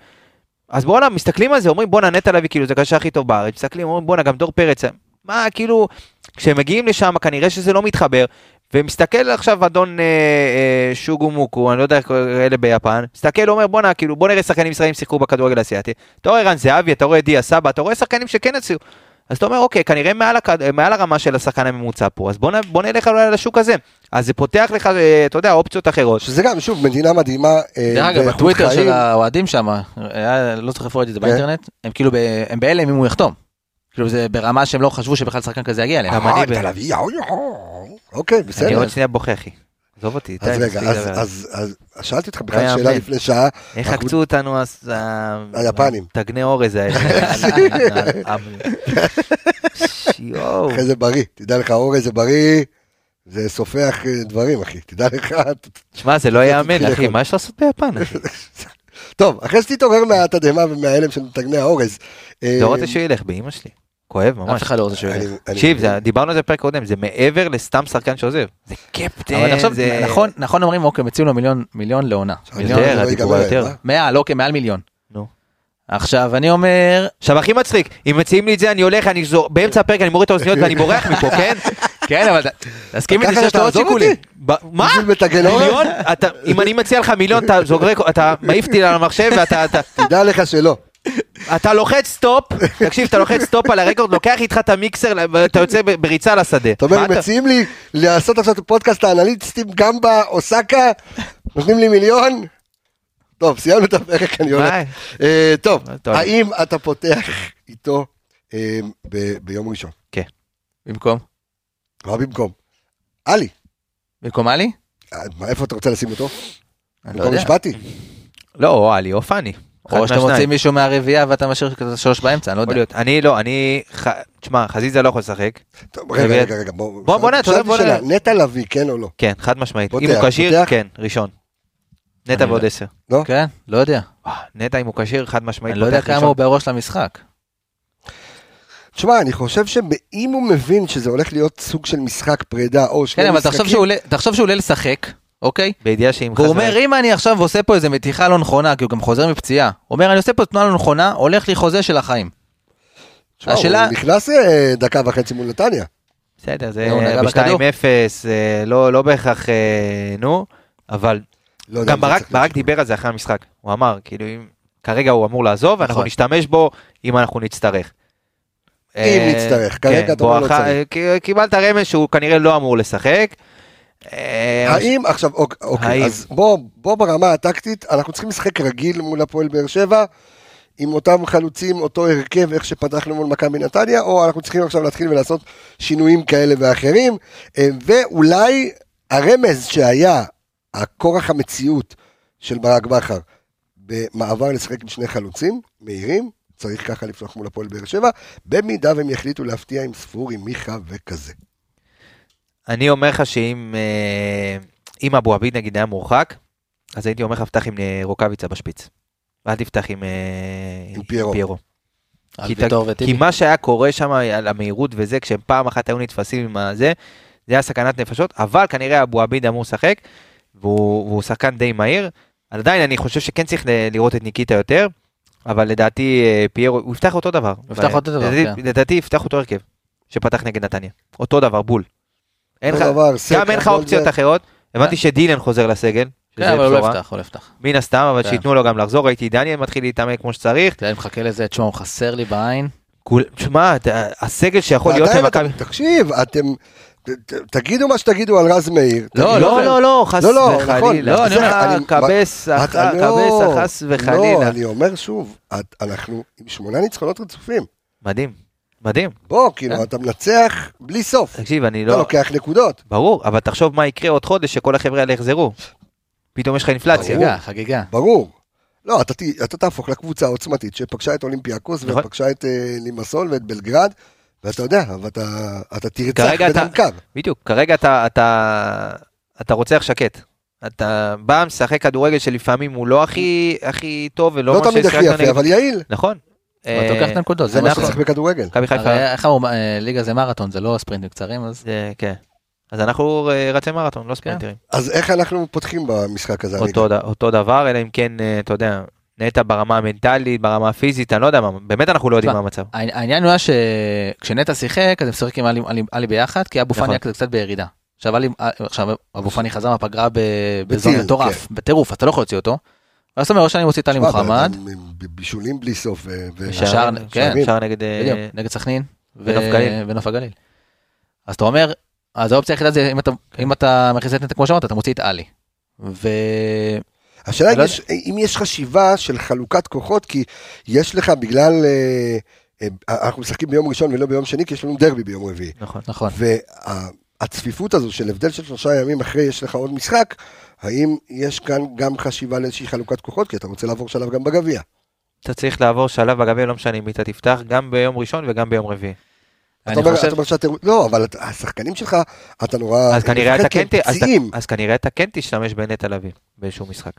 אז בואנה, מסתכלים על זה, אומרים בואנה נטע לביא, כאילו זה הקשר הכי טוב בארץ, מסתכלים, אומרים בואנה גם דור פרץ, מה כאילו, כשהם מגיעים לשם כנראה שזה לא מתחבר, ומסתכל עכשיו אדון אה, אה, שוגו מוקו, אני לא יודע איך קוראים אלה ביפן, מסתכל, אומר בואנה, כאילו בוא נראה שחקנים ישראלים שיחקו בכדורגל האסייתי, אתה רואה רן זהבי, אתה רואה דיה סבא, אתה רואה שחקנים שכן יצאו, אז אתה אומר אוקיי, כנראה מעל, הכד... מעל הרמה של השחקן הממוצע פה, אז בוא, נ... בוא נלך אולי לשוק הזה, אז זה פותח לך, אה, אתה יודע, אופציות אחרות. שזה גם, שוב, מדינה מדהימה. אה, דרך אגב, בטוויטר של. האוהדים שם, היה- לא זוכר איפה ראיתי את זה כן. באינטרנט, הם כאילו, ב- הם בהלם אם הוא יחתום. כאילו זה ברמה שהם לא חשבו שבכלל שחקן כזה יגיע אליהם. גם אני אה, תל אביב. אוקיי, אני בסדר. עוד שנייה בוכה אחי, עזוב אותי, אז די, רגע, אז-. אז אז שאלתי אותך לא בכלל שאלה יאמן. לפני שעה. איך עקצו אותנו אז ה- היפנים. תגני אורז האלה. יואו. אחרי זה בריא, תדע לך, אורז זה בריא, זה סופח אה, דברים, אחי, תדע לך. שמע, זה לא ייאמן, אחי. מה יש לעשות ביפן, אחי? טוב, אחרי שתתעורר מהתדהמה ומההלם של מתגני האורז. אה, לא רוצה שהוא ילך, באמא שלי. כואב ממש. אף אחד לא רוצה שהוא ילך. תקשיב, זה- דיברנו על זה בפרק קודם, זה מעבר לסתם שחקן שעוזב. זה קפטן, זה... נכון, נכון אומרים, אוקיי, מציעו לו מיליון, מיליון לעונה. לא יותר, ייגמר הדיבור יותר. אה? מעל, אוקיי, מעל מיליון. נו. עכשיו, אני אומר, עכשיו הכי מצחיק, אם מציעים לי את זה אני הולך, אני זור... באמצע הפרק אני מוריד את האוזניות ואני בורח מפה, כן? כן, אבל תסכים איתי שיש לו עוד שיקולים. מה? מיליון? אתה- אם אני מציע לך מיליון, אתה מעיף אותי על המחשב ואתה... אתה- תדע לך שלא. אתה לוחץ stop, תקשיב, אתה לוחץ stop על ה record, לוקח איתך את המיקסר, ואתה יוצא בריצה לשדה. אתה אומר, אתה- מציעים לי לעשות עכשיו את הפודקאסט האנליסטים גם באוסקה, נותנים לי מיליון? טוב, סיימנו את הפרק, אני הולך. מה? אה, טוב. האם אתה פותח איתו אה, ביום ראשון? במקום? מה במקום? עלי, במקום עלי? אה, מה, איפה אתה רוצה לשים אותו? אני לא במקום. משפטי? לא, או עלי או פאני. או שאתה. מוציא מישהו מהרביעייה ואתה משאיר כזה שלוש באמצע, אני לא יודע. אני לא, אני... תשמע, חזיזה לא יכול לשחק. טוב, רגע. רגע, רגע, בוא. בוא, בוא נ- אתה יודע, שאלתי בוא שאלה, נ- נטע לביא, כן או לא? כן, חד משמעית. אם הוא כשיר? כן, ראשון. נטע אני ועוד לא- עשר. כן? לא יודע. נטע אם הוא כשיר, חד משמעית. אני לא יודע כמה. הוא בראש למשחק. תשמע, אני חושב שאם הוא מבין שזה הולך להיות סוג של משחק פרידה, או שני כן, אבל משחקים... שהוא עולה- תחשוב שהוא עולה לשחק, אוקיי? בידיעה שאם והוא אומר, אם אני עכשיו עושה פה איזה מתיחה לא נכונה, כי הוא גם חוזר מפציעה, הוא אומר, אני עושה פה תנועה לא נכונה, הולך לי חוזה של החיים. תשמע, השאלה- הוא נכנס אה, דקה וחצי מול נתניה. בסדר, זה הוא בכדור. ב-2-0, אה, לא בהכרח, אה, נו, אבל לא גם ברק ברק. דיבר על זה אחרי המשחק. הוא אמר, כאילו, אם כרגע הוא אמור לעזוב, אנחנו נכון. נשתמש בו אם אנחנו נצטרך. אם נצטרך, כרגע כן, אתה לא צריך. קיבלת רמז שהוא כנראה לא אמור לשחק. אה, האם עכשיו, אוק- אוקיי, האם? אז בוא, בוא ברמה הטקטית, אנחנו צריכים לשחק רגיל מול הפועל באר שבע, עם אותם חלוצים, אותו הרכב, איך שפתחנו מול מכבי נתניה, או אנחנו צריכים עכשיו להתחיל ולעשות שינויים כאלה ואחרים, אה, ואולי הרמז שהיה, הכורח המציאות של ברק בכר, במעבר לשחק עם שני חלוצים מהירים, צריך ככה לפתוח מול הפועל באר שבע, במידה והם יחליטו להפתיע עם ספורי, מיכה וכזה. אני אומר לך שאם אה, אם אבו עביד נגיד היה מורחק, אז הייתי אומר לך פתח עם אה, רוקאביצה בשפיץ. אל תפתח עם, אה, עם פיירו. כי ת- כי. מה שהיה קורה שם על המהירות וזה, כשהם פעם אחת היו נתפסים עם הזה, זה היה סכנת נפשות, אבל כנראה אבו עביד אמור לשחק, והוא, והוא שחקן די מהיר. עדיין אני חושב שכן צריך ל- לראות את ניקיטה יותר, אבל לדעתי פיירו, הוא יפתח אותו דבר. הוא יפתח אותו דבר, לדעתי- כן. לדעתי יפתח אותו הרכב, שפתח נגד נתניה. אותו דבר, בול. אין לך, גם אין לך אופציות. אחרות. הבנתי שדילן חוזר לסגל. כן, אבל הוא לא. יפתח, הוא לא יפתח. מן הסתם, אבל כן. שייתנו לו גם לחזור, ראיתי דניאל מתחיל להתעמק כמו שצריך. אני מחכה לזה, תשמע, הוא חסר לי בעין. תשמע, הסגל שיכול להיות למכבי... תקשיב, אתם, תגידו מה שתגידו על רז מאיר. לא, לא, לא, לא, חס לא, לא, נכון. וחלילה. לא, אני אומר, אני- קבס, לא- חס לא, וחלילה. אני אומר שוב, אנחנו עם שמונה ניצחונות רצופים. מדהים. מדהים. בוא, כאילו, כן. אתה מנצח בלי סוף. תקשיב, אני אתה לא... לוקח נקודות. ברור, אבל תחשוב מה יקרה עוד חודש שכל החבר'ה האלה יחזרו. פתאום יש לך אינפלציה. חגיגה, חגיגה. ברור. לא, אתה, ת- אתה תהפוך לקבוצה העוצמתית שפגשה את אולימפיאקוס נכון. ופגשה את אה, לימסול ואת בלגרד, ואתה יודע, ואתה אתה תרצח כרגע בדם אתה- קר. בדיוק, כרגע אתה, אתה, אתה רוצח שקט. אתה בא, משחק כדורגל שלפעמים הוא לא הכי, הכי טוב ולא לא מה תמיד הכי יפה, נגד- אבל יעיל. נכון. אתה לוקח את הנקודות, זה מה אנחנו- שצריך בכדורגל. מכבי חיפה, הרי איך אמרו, אה, ליגה זה מרתון, זה לא ספרינטים קצרים, אז כן. אז אנחנו אה, רצי מרתון, לא ספרינטרים. אז איך אנחנו פותחים במשחק הזה? אותו, דבר, אלא אם כן, אה, אתה יודע, נטע ברמה המנטלית, ברמה הפיזית, אני לא יודע מה, באמת אנחנו לא יודעים מה המצב. העני- העניין הוא היה שכשנטע שיחק, אז הם שיחקים עם עלי- ביחד, כי אבו פאני נכון. היה כזה קצת בירידה. עכשיו אבו פאני חזר מהפגרה ב- בזון מטורף, בטירוף, אז אתה לא יכול להוציא אותו. ואז אתה אומר, או שאני מוציא תשמע, מוחמד, בישולים בלי סוף. שער- כן. שער נגד... אה, נגד סכנין, ונוף גליל. ונוף הגליל. אז אתה אומר, אז האופציה היחידה זה אם אתה- אם אתה מכניס את נטע כמו שאמרת, אתה מוציא את עלי. ו... השאלה אם לא יש, אם יש חשיבה של חלוקת כוחות, כי יש לך בגלל, אה, אה, אנחנו משחקים ביום ראשון ולא ביום שני, כי יש לנו דרבי ביום רביעי. נכון. נכון. והצפיפות הזו של הבדל של שלושה ימים אחרי יש לך עוד משחק, האם יש כאן גם חשיבה לאיזושהי חלוקת כוחות, כי אתה רוצה לעבור שלב גם בגביע. אתה צריך לעבור שלב בגביע, לא משנה אם אתה תפתח, גם ביום ראשון וגם ביום רביעי. אתה אומר, חושב- אתה אומר שאתה, לא, אבל השחקנים שלך, אתה נורא, אז כנראה אתה כן, אז. אז כנראה אתה כן תשתמש בנטע לביא באיזשהו משחק.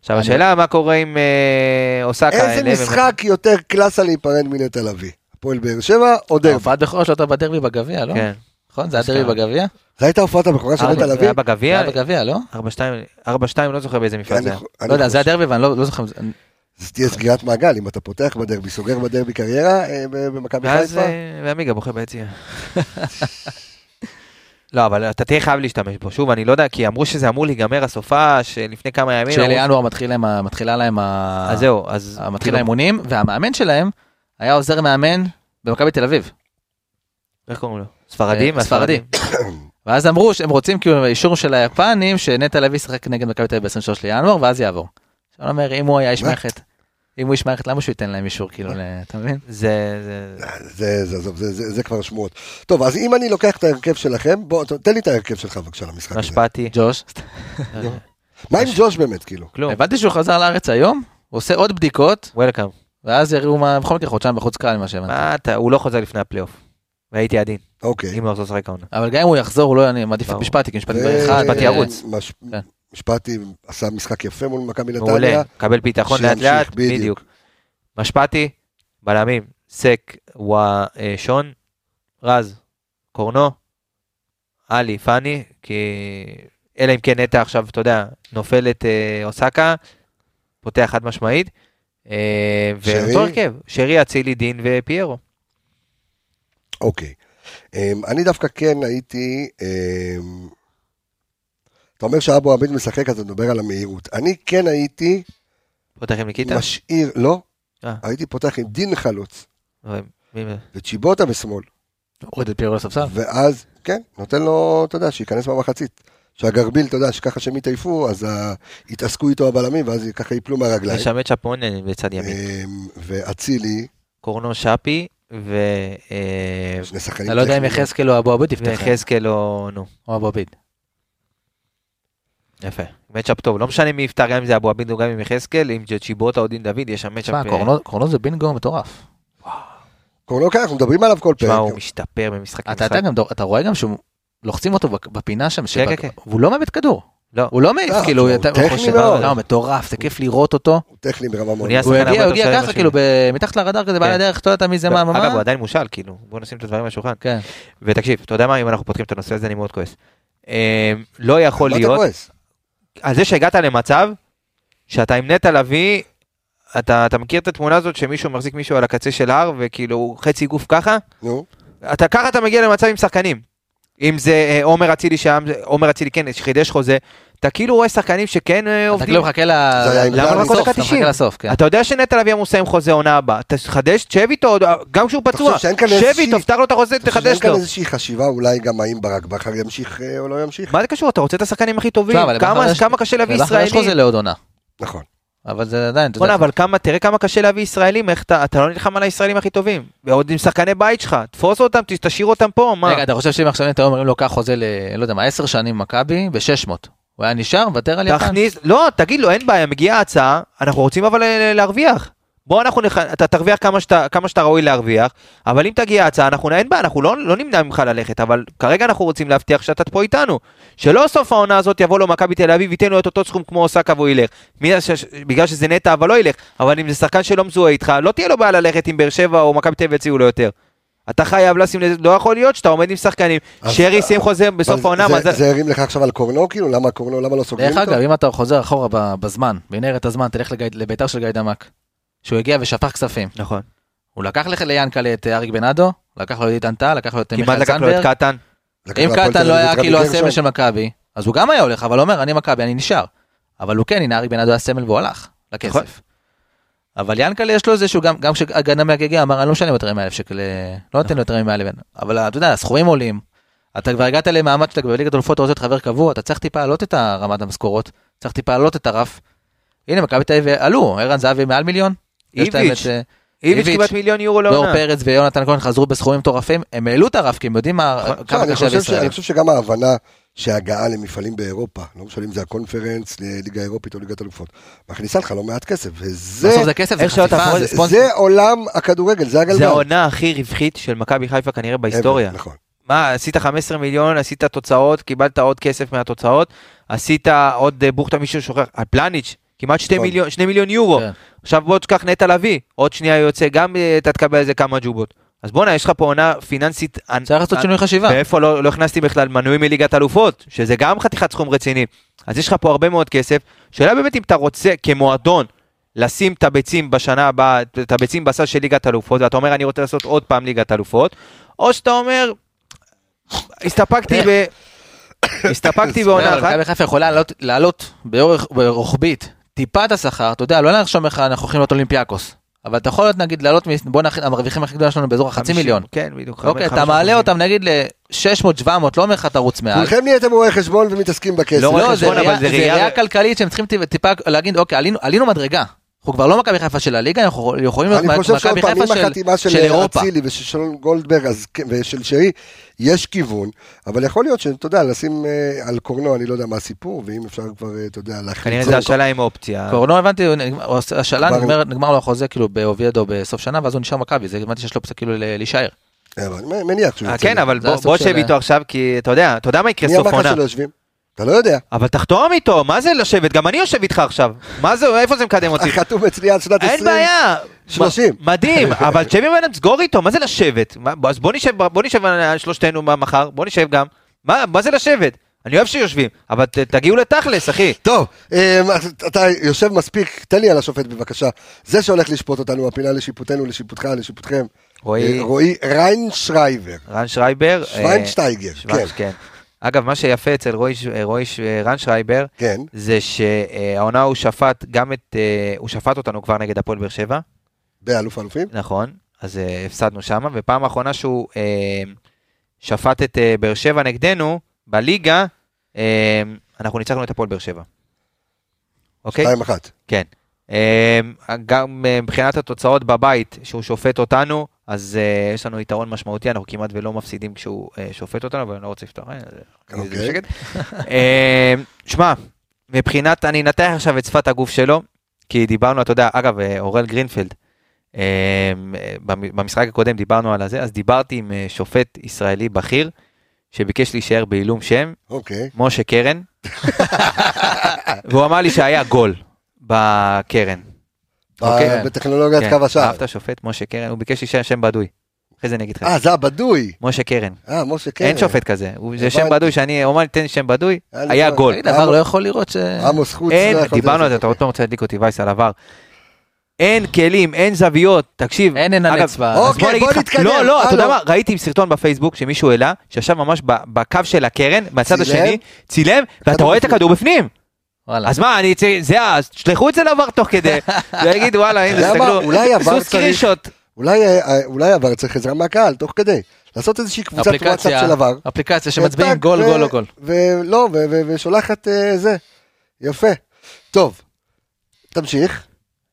עכשיו השאלה מה קורה עם אה, אוסקה. איזה משחק יותר קלאסה להיפרד מנטע לביא? הפועל באר שבע או דרבי? בכורה שלו הייתה בדרבי בגביע, לא? כן. נכון? זה היה דרבי בגביע? זו הייתה הופעת הבכורה של ארבע- נטע זה לביא? היה בגביע, זה היה בגביע, לא? 4-2, לא זוכר באיזה מפעל זה היה. אני- אני לא יודע, זה היה דרבי ואני לא לא זוכר. זה תהיה סגירת מעגל, אם אתה פותח בדרבי, סוגר בדרבי קריירה אה, במכבי חיפה. אה, ועמיגה בוכה ביציע. לא, אבל אתה תהיה חייב להשתמש בו. שוב, אני לא יודע, כי אמרו שזה אמור להיגמר הסופה שלפני כמה ימים. מתחיל ה- מתחילה להם ה- אז זהו, אז... מתחיל כאילו, האימונים, והמאמן שלהם היה עוזר מאמן במכבי תל אביב. איך קוראים לו? ספרדים? אה, ספרדי. ואז אמרו שהם רוצים כאילו אישור של היפנים שנטע לוי ישחק נגד מכבי תל אביב ב-23 לינואר ואז יעבור. אני אומר אם הוא היה איש? מערכת, אם הוא איש מערכת למה שהוא ייתן להם אישור כאילו, אתה מבין? זה... זה- זה, זה, זה, זה, זה כבר שמועות. טוב, אז אם אני לוקח את ההרכב שלכם, בוא, תן לי את ההרכב שלך בבקשה למשחק הזה. משפטי. ג'וש, מה עם ג'וש באמת, כאילו? כלום. הבנתי שהוא חזר לארץ היום, הוא עושה עוד בדיקות וולקאם. ואז יראו מה בכל מקרה חודשיים בחוץ קהל מה שהבנתי. מה אתה, הוא לא חוזר לפני הפלייאוף. והייתי עדין, אוקיי. אם הוא יחזור לשחק העונה. אבל גם אם הוא יחזור הוא לא אני מעדיף את. משפטי כי משפטי ו- כבר אחד. משפטי אה, ירוץ. כן. משפטי עשה משחק יפה מול מכבי מעולה, נתניה. קבל ביטחון לאט לאט, בדיוק. משפטי, בלמים, סק, ושון, רז, קורנו, עלי, פאני, כי אלא אם כן נטע עכשיו, אתה יודע, נופל את אה, אוסקה, פותח חד משמעית. אה, שרי? ואותו הרכב, שרי, אצילי, דין ופיירו. אוקיי. אמ, אני דווקא כן הייתי... אמ, אתה אומר שאבו עביד משחק, אז אתה מדבר על המהירות. אני כן הייתי פותח עם ניקיטה? משאיר, לא, אה. הייתי פותח עם דין חלוץ, וצ'יבוטה בשמאל, הוריד את פיירו לספסל. ואז, כן, נותן לו, אתה יודע, שייכנס במחצית. שהגרביל, אתה יודע, שככה שהם יתעייפו, אז יתעסקו איתו הבלמים, ואז ככה ייפלו מהרגליים. יש שם את צ'פון בצד ימין. אמ, ואצילי, קורנו שפי ו... אה, שני שחקנים אתה לא יודע אם. יחזקאל או אבו עביד יפתח. ויחזקאל או נו. או אבו עביד. יפה. מצ'אפ טוב. לא משנה מי יפתח, גם אם זה אבו עביד או גם עם יחזקאל, אם זה צ'יבוטה או דין דוד, יש שם מצ'אפ... תשמע, אה, קורנו- זה בינגו מטורף. קורנו כאן, אנחנו מדברים עליו כל תשמע, פרק. הוא משתפר במשחק אתה רואה גם שהוא לוחצים אותו בפינה שם, כן, שבק- כן. והוא לא מאבד כדור. לא. הוא לא מעיף, לא, כאילו, הוא אתה טכני חושב, מאוד. לא, מטורף, זה כיף לראות אותו. הוא טכני ברמה מאוד. הוא הגיע, הוא ככה. כאילו, ב- מתחת לרדאר כזה, בעל כן. הדרך, אתה יודע מי זה מה, מה, אגב, הוא. עדיין מושל, כאילו. בוא נשים את הדברים על השולחן. כן. ותקשיב, אתה יודע מה, אם אנחנו פותחים את הנושא הזה, אני מאוד כועס. אה, לא יכול מה אתה להיות, כועס? על זה שהגעת למצב, שאתה עם נטע לביא, אתה אתה מכיר את התמונה הזאת שמישהו מחזיק מישהו על הקצה של ההר, וכאילו חצי גוף ככה? נו, אתה ככה אתה מגיע למצב עם שחקנים. אם זה אה, עומר אצילי שם, עומר אצילי כן, שחידש חוזה, אתה כאילו רואה שחקנים שכן אה, אתה עובדים. כאילו מחכה ל- זה למה לסוף? דקה 90? אתה מחכה לסוף, כן. אתה יודע שנטע לביא אמור לסיים חוזה עונה הבאה, תחדש, תשב איתו, גם כשהוא פצוע, שב איתו, פתח לו את החוזה, אתה חושב שאין תחדש כאן לו. איזושהי חשיבה אולי גם האם ברק בכר ימשיך אה, או לא ימשיך? מה זה קשור? אתה רוצה את השחקנים הכי טובים, כמה קשה להביא לבכר יש חוזה ישראלים. לעוד עונה. נכון. אבל זה עדיין, אתה יודע, אבל כמה, תראה כמה קשה להביא ישראלים, איך אתה, אתה לא נלחם על הישראלים הכי טובים. ועוד עם שחקני בית שלך, תפוס אותם, תשאיר אותם פה, מה? רגע, אתה חושב שאם עכשיו אתה אומרים לו קח חוזה ל... לא יודע מה, 10 שנים במכבי, ב-600. הוא היה נשאר, מוותר על יפן? תכניס, לא, תגיד לו, אין בעיה, מגיעה הצעה, אנחנו רוצים אבל אה, להרוויח. בוא אנחנו, נח... אתה תרוויח כמה שאתה, כמה שאתה ראוי להרוויח, אבל אם תגיע הצעה, אנחנו, אין בעיה, אנחנו לא, לא נמנע ממך ללכת, אבל כרגע אנחנו רוצים להבטיח שאתה פה איתנו. שלא סוף העונה הזאת יבוא לו מכבי תל אביב, ייתן לו את אותו סכום כמו אוסקה והוא ילך. מי, ש... בגלל שזה נטע, אבל לא ילך. אבל אם זה שחקן שלא מזוהה איתך, לא תהיה לו בעיה ללכת עם באר שבע או מכבי תל אביב יציעו לו יותר. אתה חייב לשים לזה, לא יכול להיות שאתה עומד עם שחקנים, שרי סיים חוזה בסוף אבל העונה, זה- מה זה... זה הרים לך עכשיו על קורנו, כאילו? למה קורנו, למה לא סוגרים דרך אותו? אגב, אם אתה חוזר אחורה ב- בזמן, בנהרת הזמן, תלך לביתר של גיא דמק, שהוא הגיע ושפך כספים. נכון. הוא לקח לך ליאנקלה את אריק בנאדו, לקח לו את איתן טל, לקח לו את כמעט מיכאל לקח לו את זנדברג. קטן. אם קטן לא היה כאילו. הסמל של מכבי, אז הוא גם היה הולך, אבל הוא אומר, אני מכבי, אני נשאר. אבל הוא כן, הנה אריק בנאדו היה סמל והוא הלך נכון. לכסף. אבל ינקלה יש לו איזה שהוא, גם, גם כשהגנמק הגיע, אמר, אני לא משלם יותר מ-100,000 שקל, אה, לא נותן לו יותר מ-100 לבן. אבל אתה יודע, הסכומים עולים. אתה כבר הגעת למעמד שאתה בליגת אלופות, אתה רוצה להיות חבר קבוע, אתה צריך טיפה להעלות את רמת המשכורות, צריך טיפה להעלות את הרף. הנה, מכבי תל אביב עלו, ערן זהבי מעל מיליון. איביץ'. אה, איביץ' איביץ', כמעט מיליון יורו דור לעונה. פרץ ויונתן כהן חזרו בסכומים מטורפים, הם העלו את הרף, כי הם יודעים כמה אני קשה בישראל. אני חושב שגם ההבנה שהגעה למפעלים באירופה, לא משנה אם זה הקונפרנס, ליגה אירופית או ליגת אלופות, מכניסה לך לא מעט כסף, וזה בסוף זה כסף, זה חשיפה, ספונסר. זה עולם הכדורגל, זה הגלגל. זה העונה הכי רווחית של מכבי חיפה כנראה בהיסטוריה. נכון. מה, עשית 15 מיליון, עשית תוצאות, קיבלת עוד כסף מהתוצאות, עשית עוד אה, בוכטה מישהו שוכח, על פלניץ', כמעט 2 נכון. מיליון, 2 מיליון יורו. כן. עכשיו בוא תשכח נטע לביא, עוד שנייה יוצא, גם אה, אתה תקבל איזה כמה ג'ובות. אז בואנה, יש לך פה עונה פיננסית... צריך לעשות שינוי חשיבה. ואיפה לא, לא הכנסתי בכלל מנויים מליגת אלופות, שזה גם חתיכת סכום רציני. אז יש לך פה הרבה מאוד כסף. שאלה באמת אם אתה רוצה כמועדון לשים את הביצים בשנה הבאה, את הביצים בסל של ליגת אלופות, ואתה אומר אני רוצה לעשות עוד פעם ליגת אלופות, או שאתה אומר, הסתפקתי ב... הסתפקתי בעונה אחת. מכבי חיפה יכולה לעלות- לעלות באורך- ברוחבית טיפה את השכר, אתה יודע, לא לרשום לך אנחנו הולכים להיות אולימפיאקוס. אבל אתה יכול להיות נגיד לעלות, בוא נכין, המרוויחים הכי גדולה שלנו באזור החצי 50, מיליון. כן, בדיוק. אוקיי, אתה מעלה. אותם נגיד ל-600-700, לא אומר לך תרוץ מעל. כולכם נהייתם רואי חשבון ומתעסקים בכסף. לא, לא, זה אבל ראייה- כלכלית שהם צריכים טיפ- טיפה להגיד, אוקיי, עלינו- עלינו מדרגה. אנחנו כבר לא מכבי חיפה של הליגה, אנחנו יכולים להיות אני חושב שעוד מכבי פעם, חיפה עם של- החתימה של של אירופה. אצילי ושל גולדברג אז כן, ושל שרי, יש כיוון, אבל יכול להיות שאתה יודע, לשים אה, על קורנו, אני לא יודע מה הסיפור, ואם אפשר כבר, אה, אתה יודע, להכניס... כנראה זה השאלה עם אופציה. קורנו הבנתי, השאלה נגמר- נגמר לו החוזה כאילו באוביידו בסוף שנה, ואז הוא נשאר מכבי, זה הבנתי שיש לו אופציה כאילו להישאר. אבל אני מניח שהוא אה, יוצא. כן, אבל בוא- של- שב איתו עכשיו, כי אתה יודע, אתה יודע מה יקרה מי סוף אמר לך עונה. שלא יושבים? אתה לא יודע. אבל תחתום איתו, מה זה לשבת? גם אני יושב איתך עכשיו. מה זה, איפה זה מקדם אותי? חתום אצלי עד שנת 20. אין בעיה. 30. מ- מדהים, אבל תשב עם בן סגור איתו, מה זה לשבת? אז בוא נשב, בוא נשב שלושתנו מחר, בוא נשב גם. מה מה זה לשבת? אני אוהב שיושבים, אבל ת- תגיעו לתכלס, אחי. טוב, אה, אתה יושב מספיק, תן לי על השופט בבקשה. זה שהולך לשפוט אותנו, הפינה לשיפוטנו, לשיפוטך, לשיפוטכם. רועי- אה, ריינשרייבר. ריינשרייבר. אה, שוויינשטייגר, שוונש, כן. אגב, מה שיפה אצל רועי ש- רועי ש- ריינשרייבר, כן. זה שהעונה הוא שפט גם את, אה, הוא שפט אותנו כבר נגד הפועל באר שבע, באלוף האלופים? נכון, אז אה, הפסדנו שם, ופעם האחרונה שהוא אה, שפט את אה, באר שבע נגדנו, בליגה, אה, אנחנו ניצחנו את הפועל באר שבע. אוקיי? שתיים אחת. כן. אה, גם אה, מבחינת התוצאות בבית, שהוא שופט אותנו, אז אה, יש לנו יתרון משמעותי, אנחנו כמעט ולא מפסידים כשהוא אה, שופט אותנו, אבל אני לא רוצה לפתוח, זה- אוקיי. זה. אה, שמע, מבחינת, אני אנתח עכשיו את שפת הגוף שלו, כי דיברנו, אתה יודע, אגב, אורל גרינפלד, במ- במשחק הקודם דיברנו על הזה, אז דיברתי עם שופט ישראלי בכיר, שביקש להישאר בעילום שם, אוקיי. משה קרן, והוא אמר לי שהיה גול בקרן. אוקיי. בטכנולוגיית כן, קו השער. אהבת שופט משה קרן, הוא ביקש להישאר שם בדוי. אחרי זה אני אגיד לך. אה, זה הבדוי. משה קרן. אה, משה קרן. אין שופט כזה, זה שם. בדוי שאני, לי תן לי שם בדוי, היה לי. גול. תגיד, עבר לא יכול לראות ש... עמוס חוץ. אין, לא דיברנו על זה, אתה עוד פעם רוצה להדליק אותי וייס על עבר. אין כלים, אין זוויות, תקשיב. אין הנצבע. אז אוקיי, בוא נתקדם, לא, לא, אתה יודע. מה, ראיתי סרטון בפייסבוק שמישהו העלה, שישב ממש בקו של הקרן, מהצד? השני, צילם, ואתה רואה את. הכדור בפנים. וואלה. אז מה, אני, צ- זה, אז תשלחו את זה לעבר תוך כדי, ויגידו וואלה, הנה, תסתכלו, אולי עבר עשו צריך-. אולי, אה, אולי עבר צריך עזרה מהקהל, תוך כדי. לעשות איזושהי קבוצת וואטסאפ אפליקציה, של עבר. אפליקציה שמצביעים גול, גול, לא גול. ולא, ושולחת אה, זה. יפה. טוב. תמשיך,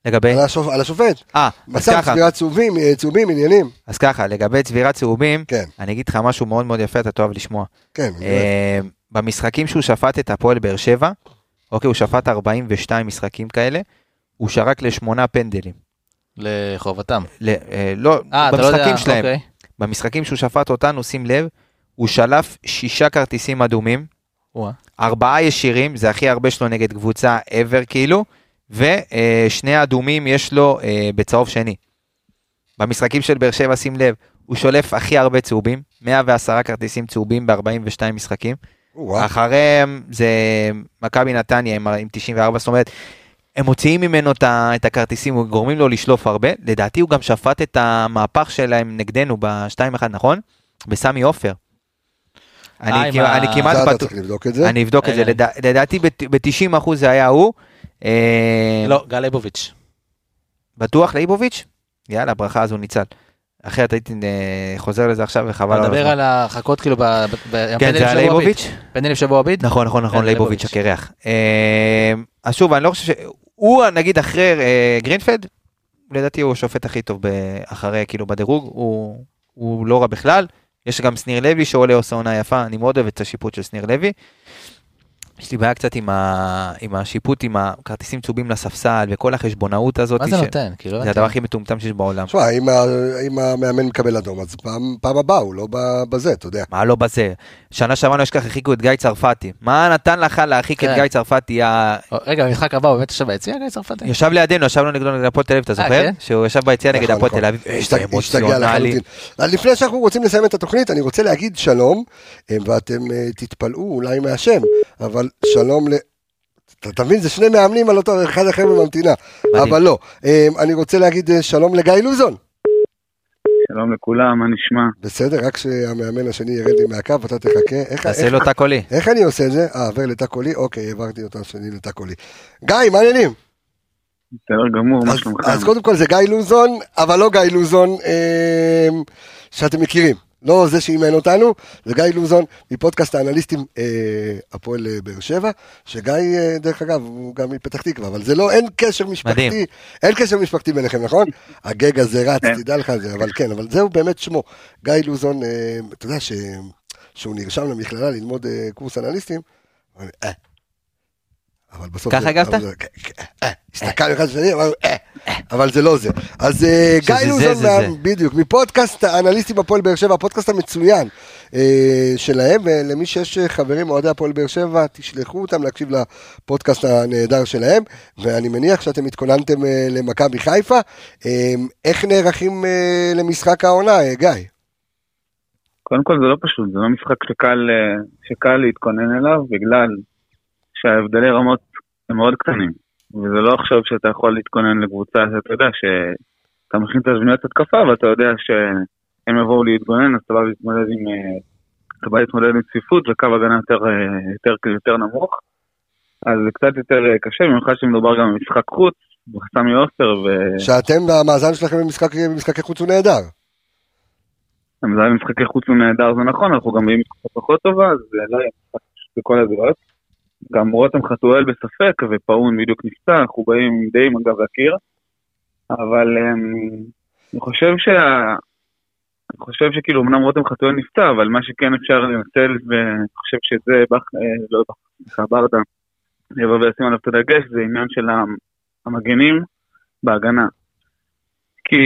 לגבי... על השופ- על השופט. אה, אז מצב ככה, צבירת צהובים, אה, צהובים, עניינים. אז ככה, לגבי צבירת צהובים, כן, אני אגיד לך משהו מאוד מאוד יפה, אתה תאהב לשמוע. כן. אה, במשחקים שהוא שפט את הפועל באר שבע, אוקיי, הוא שפט 42 משחקים כאלה, הוא שרק לשמונה פנדלים. לחובתם. ל- אה, לא, אה, אתה לא יודע, במשחקים שלהם. אוקיי. במשחקים שהוא שפט אותנו, שים לב, הוא שלף שישה כרטיסים אדומים, וואה. ארבעה ישירים, זה הכי הרבה שלו נגד קבוצה ever כאילו, ושני אדומים יש לו אה, בצהוב שני. במשחקים של באר שבע, שים לב, הוא שולף הכי הרבה צהובים, 110 כרטיסים צהובים ב-42 משחקים. אחריהם זה מכבי נתניה עם, עם 94, זאת אומרת, הם מוציאים ממנו את, הכרטיסים, גורמים לו לשלוף הרבה. לדעתי הוא גם שפט את המהפך שלהם נגדנו ב-2-1, נכון? בסמי עופר. אה, אני, עם כמעט- ה- אני כמעט אתה בטוח, צריך לבדוק את זה. אני אבדוק את זה, רגע. לדע- לדעתי ב-90% זה היה הוא. אה, לא, גל ליבוביץ'. בטוח ליבוביץ'? יאללה, ברכה אז הוא ניצל. אחרת הייתי אה, חוזר לזה עכשיו וחבל אתה על מדבר. על החכות כאילו, ב- ב- כן, של. ליבוביץ'? פנדלים של אבו עביד? נכון, נכון, נכון, כן, ליבוביץ'. הקרח. אה, אז שוב, אני לא חושב ש... הוא, נגיד, אחרי אה, גרינפלד, לדעתי הוא השופט הכי טוב אחרי, כאילו, בדירוג, הוא לא רע בכלל. יש גם שניר לוי שעולה עושה עונה יפה, אני מאוד אוהב את השיפוט של שניר לוי. יש לי בעיה קצת עם, ה... עם השיפוט, עם הכרטיסים צהובים לספסל וכל החשבונאות הזאת. מה זה ש- נותן? כאילו, זה הדבר הכי מטומטם שיש בעולם. תשמע, אם ה- אם המאמן מקבל אדום, אז פעם פעם הבאה הוא לא ב- בזה, אתה יודע. מה לא בזה? שנה שעברה לא אשכח, הרחיקו את גיא צרפתי. מה נתן לך להרחיק את כן. גיא צרפתי? ה- רגע, במשחק הבא הוא באמת יושב ביציע, גיא צרפתי? ישב לידינו, ישבנו נגדו נגד הפועל תל אביב, אתה אה, זוכר? כן? שהוא ישב ביציע נגד נכון, הפועל נכון. תל אביב, השתג- השתגע. לחלוטין. לפני שאנחנו רוצים לסיים את התוכנית, אני רוצה להגיד שלום, אה, ואתם אה, תתפלאו אולי מהשם, אבל שלום ל... אתה מבין, זה שני מאמנים על אותו, אחד אחר בממתינה. אבל לא. אה, אני רוצה להגיד אה, שלום לגיא לוזון. שלום לכולם, מה נשמע? בסדר, רק שהמאמן השני ירד לי מהקו, אתה תחכה. איך- תעשה איך- לו תא קולי. איך אני עושה את זה? אה, עבר לתא קולי? אוקיי, העברתי אותו השני לתא קולי. גיא, מה העניינים? בסדר גמור, מה אז- שלומכם? אז קודם כל זה גיא לוזון, אבל לא גיא לוזון אה, שאתם מכירים. לא זה שאימן אותנו, זה גיא לוזון מפודקאסט האנליסטים אה, הפועל אה, באר שבע, שגיא, אה, דרך אגב, הוא גם מפתח תקווה, אבל זה לא, אין קשר משפחתי, מדהים. אין קשר משפחתי ביניכם, נכון? הגג הזה רץ, כן. תדע לך זה, אבל כן, אבל זהו באמת שמו. גיא לוזון, אה, אתה יודע ש- שהוא נרשם למכללה ללמוד אה, קורס אנליסטים, אבל, אה. בסוף... ככה הגבת? אבל זה- אה, הסתכלנו אחד לשני, אמרנו, אה, אבל זה לא זה. אז אה, גיא לוזון. בדיוק, מפודקאסט האנליסטים הפועל באר שבע, הפודקאסט המצוין אה, שלהם, ולמי שיש אה, חברים אוהדי הפועל באר שבע, תשלחו אותם להקשיב לפודקאסט הנהדר שלהם, ואני מניח שאתם התכוננתם אה, למכבי חיפה. אה, איך נערכים אה, למשחק העונה, אה, גיא? קודם כל זה לא פשוט, זה לא משחק שקל, אה, שקל להתכונן אליו, בגלל שההבדלי רמות הם מאוד קטנים. וזה לא עכשיו שאתה יכול להתכונן לקבוצה שאתה יודע שאתה מכין את הזמניות התקפה ואתה יודע שהם יבואו להתגונן, אז אתה בא להתמודד עם, אה, אתה בא להתמודד עם צפיפות וקו הגנה יותר, אה, יותר, יותר נמוך. אז זה קצת יותר אה, קשה, במיוחד שמדובר גם במשחק חוץ, בסמי עופר, ו... שאתם, המאזן שלכם במשחק- במשחקי חוץ הוא נהדר. זה היה משחקי חוץ הוא נהדר, זה נכון, אנחנו גם באים מתקופה פחות טובה, אז זה לא יהיה משחק בכל הזרועות. גם רותם חתואל בספק, ופאון בדיוק נפצע, אנחנו באים די עם הגב לקיר. אבל אמ, אני חושב שה... אני חושב שכאילו אמנם רותם חתואל נפצע, אבל מה שכן אפשר לנצל, ואני חושב שזה, בח... אה, לא. סליחה, ברדה, יבוא וישים עליו את הדגש, זה עניין של המגנים בהגנה. כי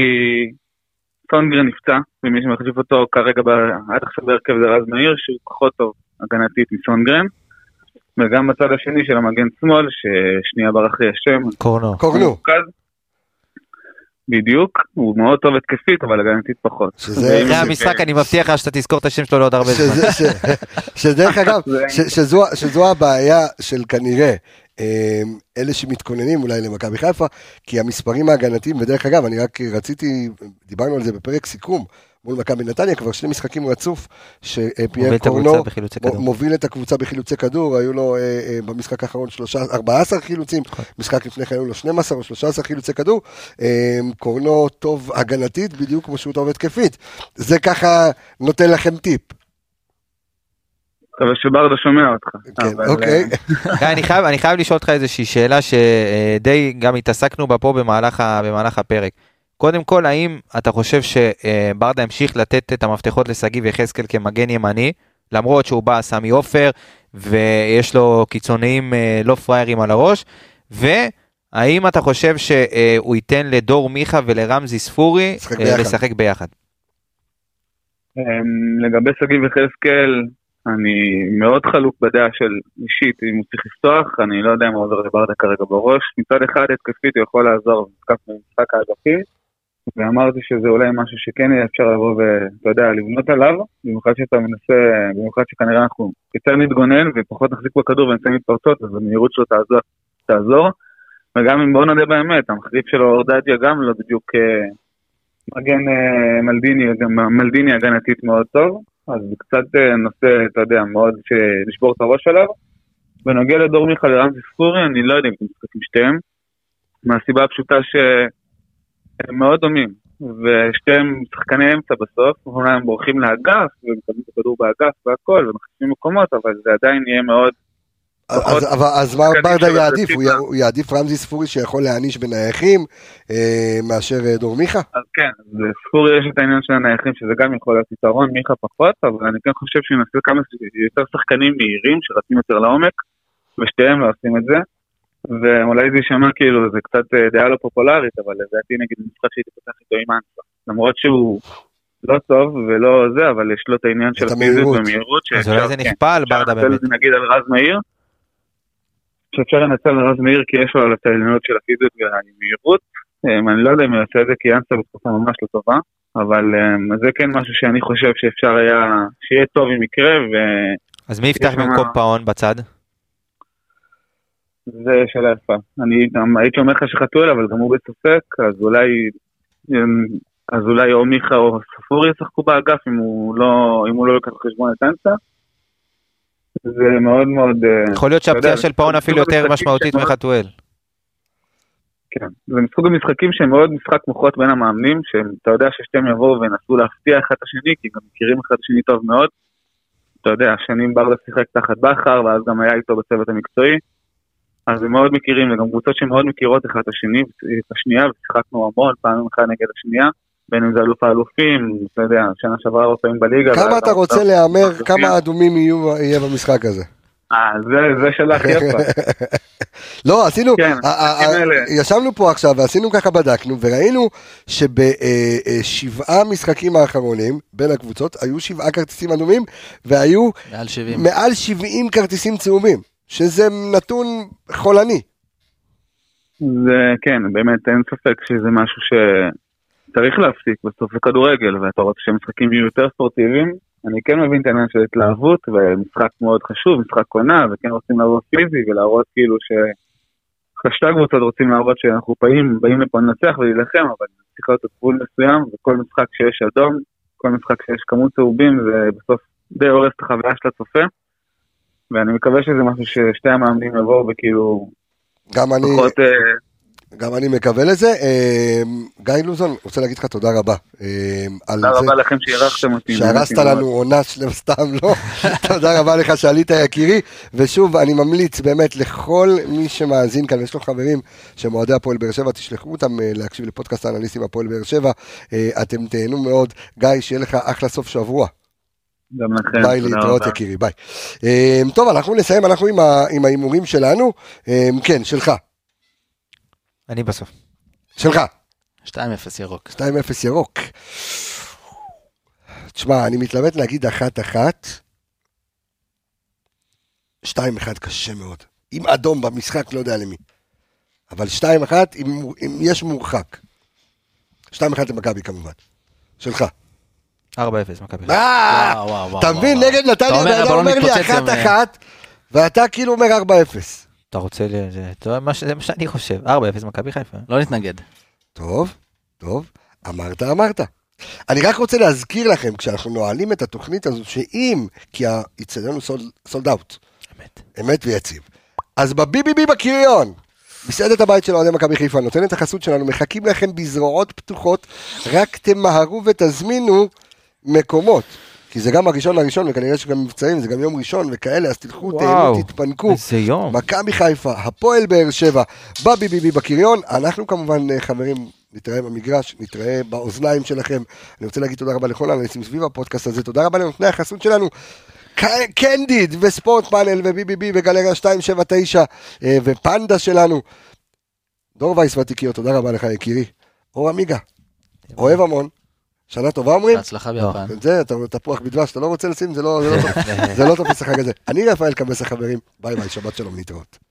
סונגרן נפצע, ומי שמחליף אותו כרגע עד עכשיו בהרכב זה רז מאיר, שהוא פחות טוב הגנתית מסונגרן. וגם בצד השני של המגן שמאל, ששנייה ברח לי השם, קורנו. קורנו. בדיוק, הוא מאוד טוב התקפית, אבל הגנתית פחות. שזה- אחרי המשחק אני מבטיח לך שאתה תזכור את השם שלו לעוד הרבה זמן. שדרך אגב, שזו, הבעיה של כנראה אה, אלה שמתכוננים אולי למכבי חיפה, כי המספרים ההגנתיים, ודרך אגב, אני רק רציתי, דיברנו על זה בפרק סיכום מול מכבי נתניה, כבר שני משחקים רצוף, שפייר קורנו. מוביל את הקבוצה בחילוצי כדור, היו לו אה, אה, במשחק האחרון 13 14 חילוצים, נכון. משחק לפני כן היו לו 12 או 13 חילוצי כדור, אה, קורנו טוב הגנתית, בדיוק כמו שהוא טוב התקפית. זה ככה נותן לכם טיפ. מקווה שברדה שומע אותך. כן, אוקיי. אה, אני חייב, לשאול אותך איזושהי שאלה שדי גם התעסקנו בה פה במהלך הפרק. קודם כל, האם אתה חושב שברדה המשיך לתת את המפתחות לשגיב יחזקאל כמגן ימני, למרות שהוא בא סמי עופר, ויש לו קיצוניים אה, לא פראיירים על הראש, והאם אתה חושב שהוא ייתן לדור מיכה ולרמזי ספורי לשחק אה, ביחד. לשחק ביחד? אמ, לגבי שגיב יחזקאל, אני מאוד חלוק בדעה של אישית, אם הוא צריך לפתוח, אני לא יודע מה עובר לברדה כרגע בראש. מצד אחד התקפית הוא יכול לעזור במשחק האגפי, ואמרתי שזה אולי משהו שכן יהיה אפשר לבוא ואתה יודע, לבנות עליו, במיוחד שאתה מנסה, במיוחד שכנראה אנחנו יותר נתגונן ופחות נחזיק בכדור ונצא מתפרצות, אז המהירות שלו תעזור. תעזור. וגם אם בואו נודה באמת, המחליף שלו אורדדיה גם לא בדיוק אה, מגן אה, מלדיני, גם מלדיני הגנתית מאוד טוב, אז זה קצת אה, נושא, אתה יודע, מאוד ש- לשבור את הראש עליו. בנוגע לדור מיכה לרמזי ספורי, אני לא יודע אם אתם משחקים שתיהם, מהסיבה הפשוטה שהם מאוד דומים, ושתיהם שחקני אמצע בסוף, אומנם הם בורחים לאגף, ומקבלים את הכדור באגף והכל, ומחליפים מקומות, אבל זה עדיין יהיה מאוד אז, אבל, אז מה ברדה יעדיף? הוא. י- הוא יעדיף רמזי ספורי שיכול להעניש בנייחים אה, מאשר אה, דור מיכה? אז כן, לספורי יש את העניין של הנייחים, שזה גם יכול להיות יתרון, מיכה פחות, אבל אני כן חושב שנעשה כמה יותר שחקנים מהירים, שרצים יותר לעומק, ושתיהם לא עושים את זה. ואולי זה יישמע כאילו, זה קצת אה, דעה לא פופולרית, אבל לדעתי נגיד במשחק שהייתי פותח איתו עם אנסה. למרות שהוא לא טוב ולא זה, אבל יש לו את העניין של הפיזיות. ומהירות. אז אולי זה כן, נכפה על ברדה באמת. נגיד על רז מאיר, שאפשר לנצל על רז מאיר כי יש לו את העליונות של הפיזיות והמהירות. אמ, אני לא יודע אם הוא יעשה את זה כי אנסה בתקופה ממש לא טובה, אבל אמ, זה כן משהו שאני חושב שאפשר היה, שיהיה טוב אם יקרה, אז מי יפתח במקום פאון בצד? וזה שאלה יפה. אני גם הייתי אומר לך שחתואל, אבל גם הוא בספק, אז אולי, אמ, אז אולי או מיכה או ספורי ישחקו באגף אם הוא לא, אם הוא לא לקח בחשבון את אנסה. זה מאוד מאוד... אה, יכול להיות שהפציעה של פאון זה אפילו יותר משמעותית מחתואל. כן, זה מסוג המשחקים שהם מאוד משחק מוחות בין המאמנים, שאתה יודע ששתיהם יבואו וינסו להפתיע אחד את השני, כי גם מכירים אחד את השני טוב מאוד. אתה יודע, שנים ברדה שיחק תחת בכר, ואז גם היה איתו בצוות המקצועי. אז הם מאוד מכירים, וגם קבוצות שמאוד מכירות אחד את השני, את השנייה, ושיחקנו המון פעמים אחד נגד השנייה, בין אם זה אלוף האלופים, אתה יודע, שנה שעברה הרבה פעמים בליגה. כמה אתה רוצה להמר גם- כמה אדומים יהיו- יהיה במשחק הזה? אה, זה, הכי יפה. לא, עשינו, כן. ישבנו פה עכשיו ועשינו ככה בדקנו וראינו שבשבעה משחקים האחרונים בין הקבוצות היו שבעה כרטיסים אדומים והיו מעל 70. מעל 70 כרטיסים צהובים, שזה נתון חולני. זה כן, באמת אין ספק שזה משהו שצריך להפסיק בסוף לכדורגל, ואתה רוצה שהמשחקים יהיו יותר ספורטיביים. אני כן מבין את העניין של התלהבות, ומשחק מאוד חשוב, משחק עונה, וכן רוצים לעבוד פיזי ולהראות כאילו ש... שתי הקבוצות רוצים להראות שאנחנו באים, באים לפה לנצח ולהילחם, אבל צריך להיות גבול מסוים, וכל משחק שיש אדום, כל משחק שיש כמות צהובים, זה בסוף די הורס את החוויה של הצופה. ואני מקווה שזה משהו ששתי המאמנים יבואו וכאילו גם אני, פחות... אה, גם אני מקווה לזה. אה, גיא לוזון, רוצה להגיד לך תודה רבה. אה, תודה רבה לכם שאירחתם אותי. שהרסת לנו עונה שלמה, סתם לא. תודה רבה לך שעלית יקירי. ושוב, אני ממליץ באמת לכל מי שמאזין כאן, יש לו חברים שהם אוהדי הפועל באר שבע, תשלחו אותם להקשיב לפודקאסט האנליסטים הפועל באר שבע. אתם תהנו מאוד. גיא, שיהיה לך אחלה סוף שבוע. גם לכם. ביי להתראות. יקירי, ביי. אה, טוב, אנחנו נסיים, אנחנו עם ההימורים שלנו. אה, כן, שלך. אני בסוף. שלך. 2-0 ירוק. 2-0 ירוק. תשמע, אני מתלבט להגיד אחת-אחת. 2-1 קשה מאוד. עם אדום במשחק, לא יודע למי. אבל 2-1, אם, אם יש מורחק. 2-1 למכבי כמובן. שלך. 4-0 מכבי חיפה. אה, אתה מבין. נגד נתניה, אדם הבלון אומר לי אחת-אחת, ואתה כאילו אומר 4-0. אתה רוצה. זה- מה שאני חושב. 4-0 מכבי חיפה. לא נתנגד. טוב, טוב, אמרת, אמרת. אני רק רוצה להזכיר לכם, כשאנחנו נועלים את התוכנית הזו, שאם, כי האיצטדיון הוא סולד אאוט, אמת. אמת ויציב, אז בביביבי בקריון, מסעדת הבית של אוהדי מכבי חיפה נותנת החסות שלנו, מחכים לכם בזרועות פתוחות, רק תמהרו ותזמינו מקומות. כי זה גם הראשון לראשון, וכנראה שגם מבצעים, זה גם יום ראשון וכאלה, אז תלכו, תהנו, תתפנקו. איזה יום. מכבי חיפה, הפועל באר שבע, בבי-בי-בי בקריון. אנחנו כמובן, אה, חברים, נתראה במגרש, נתראה באוזניים שלכם. אני רוצה להגיד תודה רבה לכל האנשים סביב הפודקאסט הזה, תודה רבה לנותני החסות שלנו. קנדיד וספורט פאנל ובי-בי-בי וגלריה 279 אה, ופנדה שלנו. דור וייס ותיקיות, תודה רבה לך יקירי. אור עמיגה, אוהב המון. שנה טובה אומרים? בהצלחה ביפן. זה, אתה תפוח בדבש, אתה לא רוצה לשים, זה לא זה לא טוב- זה לא תופס לך כזה. אני רפאל קבס החברים, ביי ביי, שבת שלום, להתראות.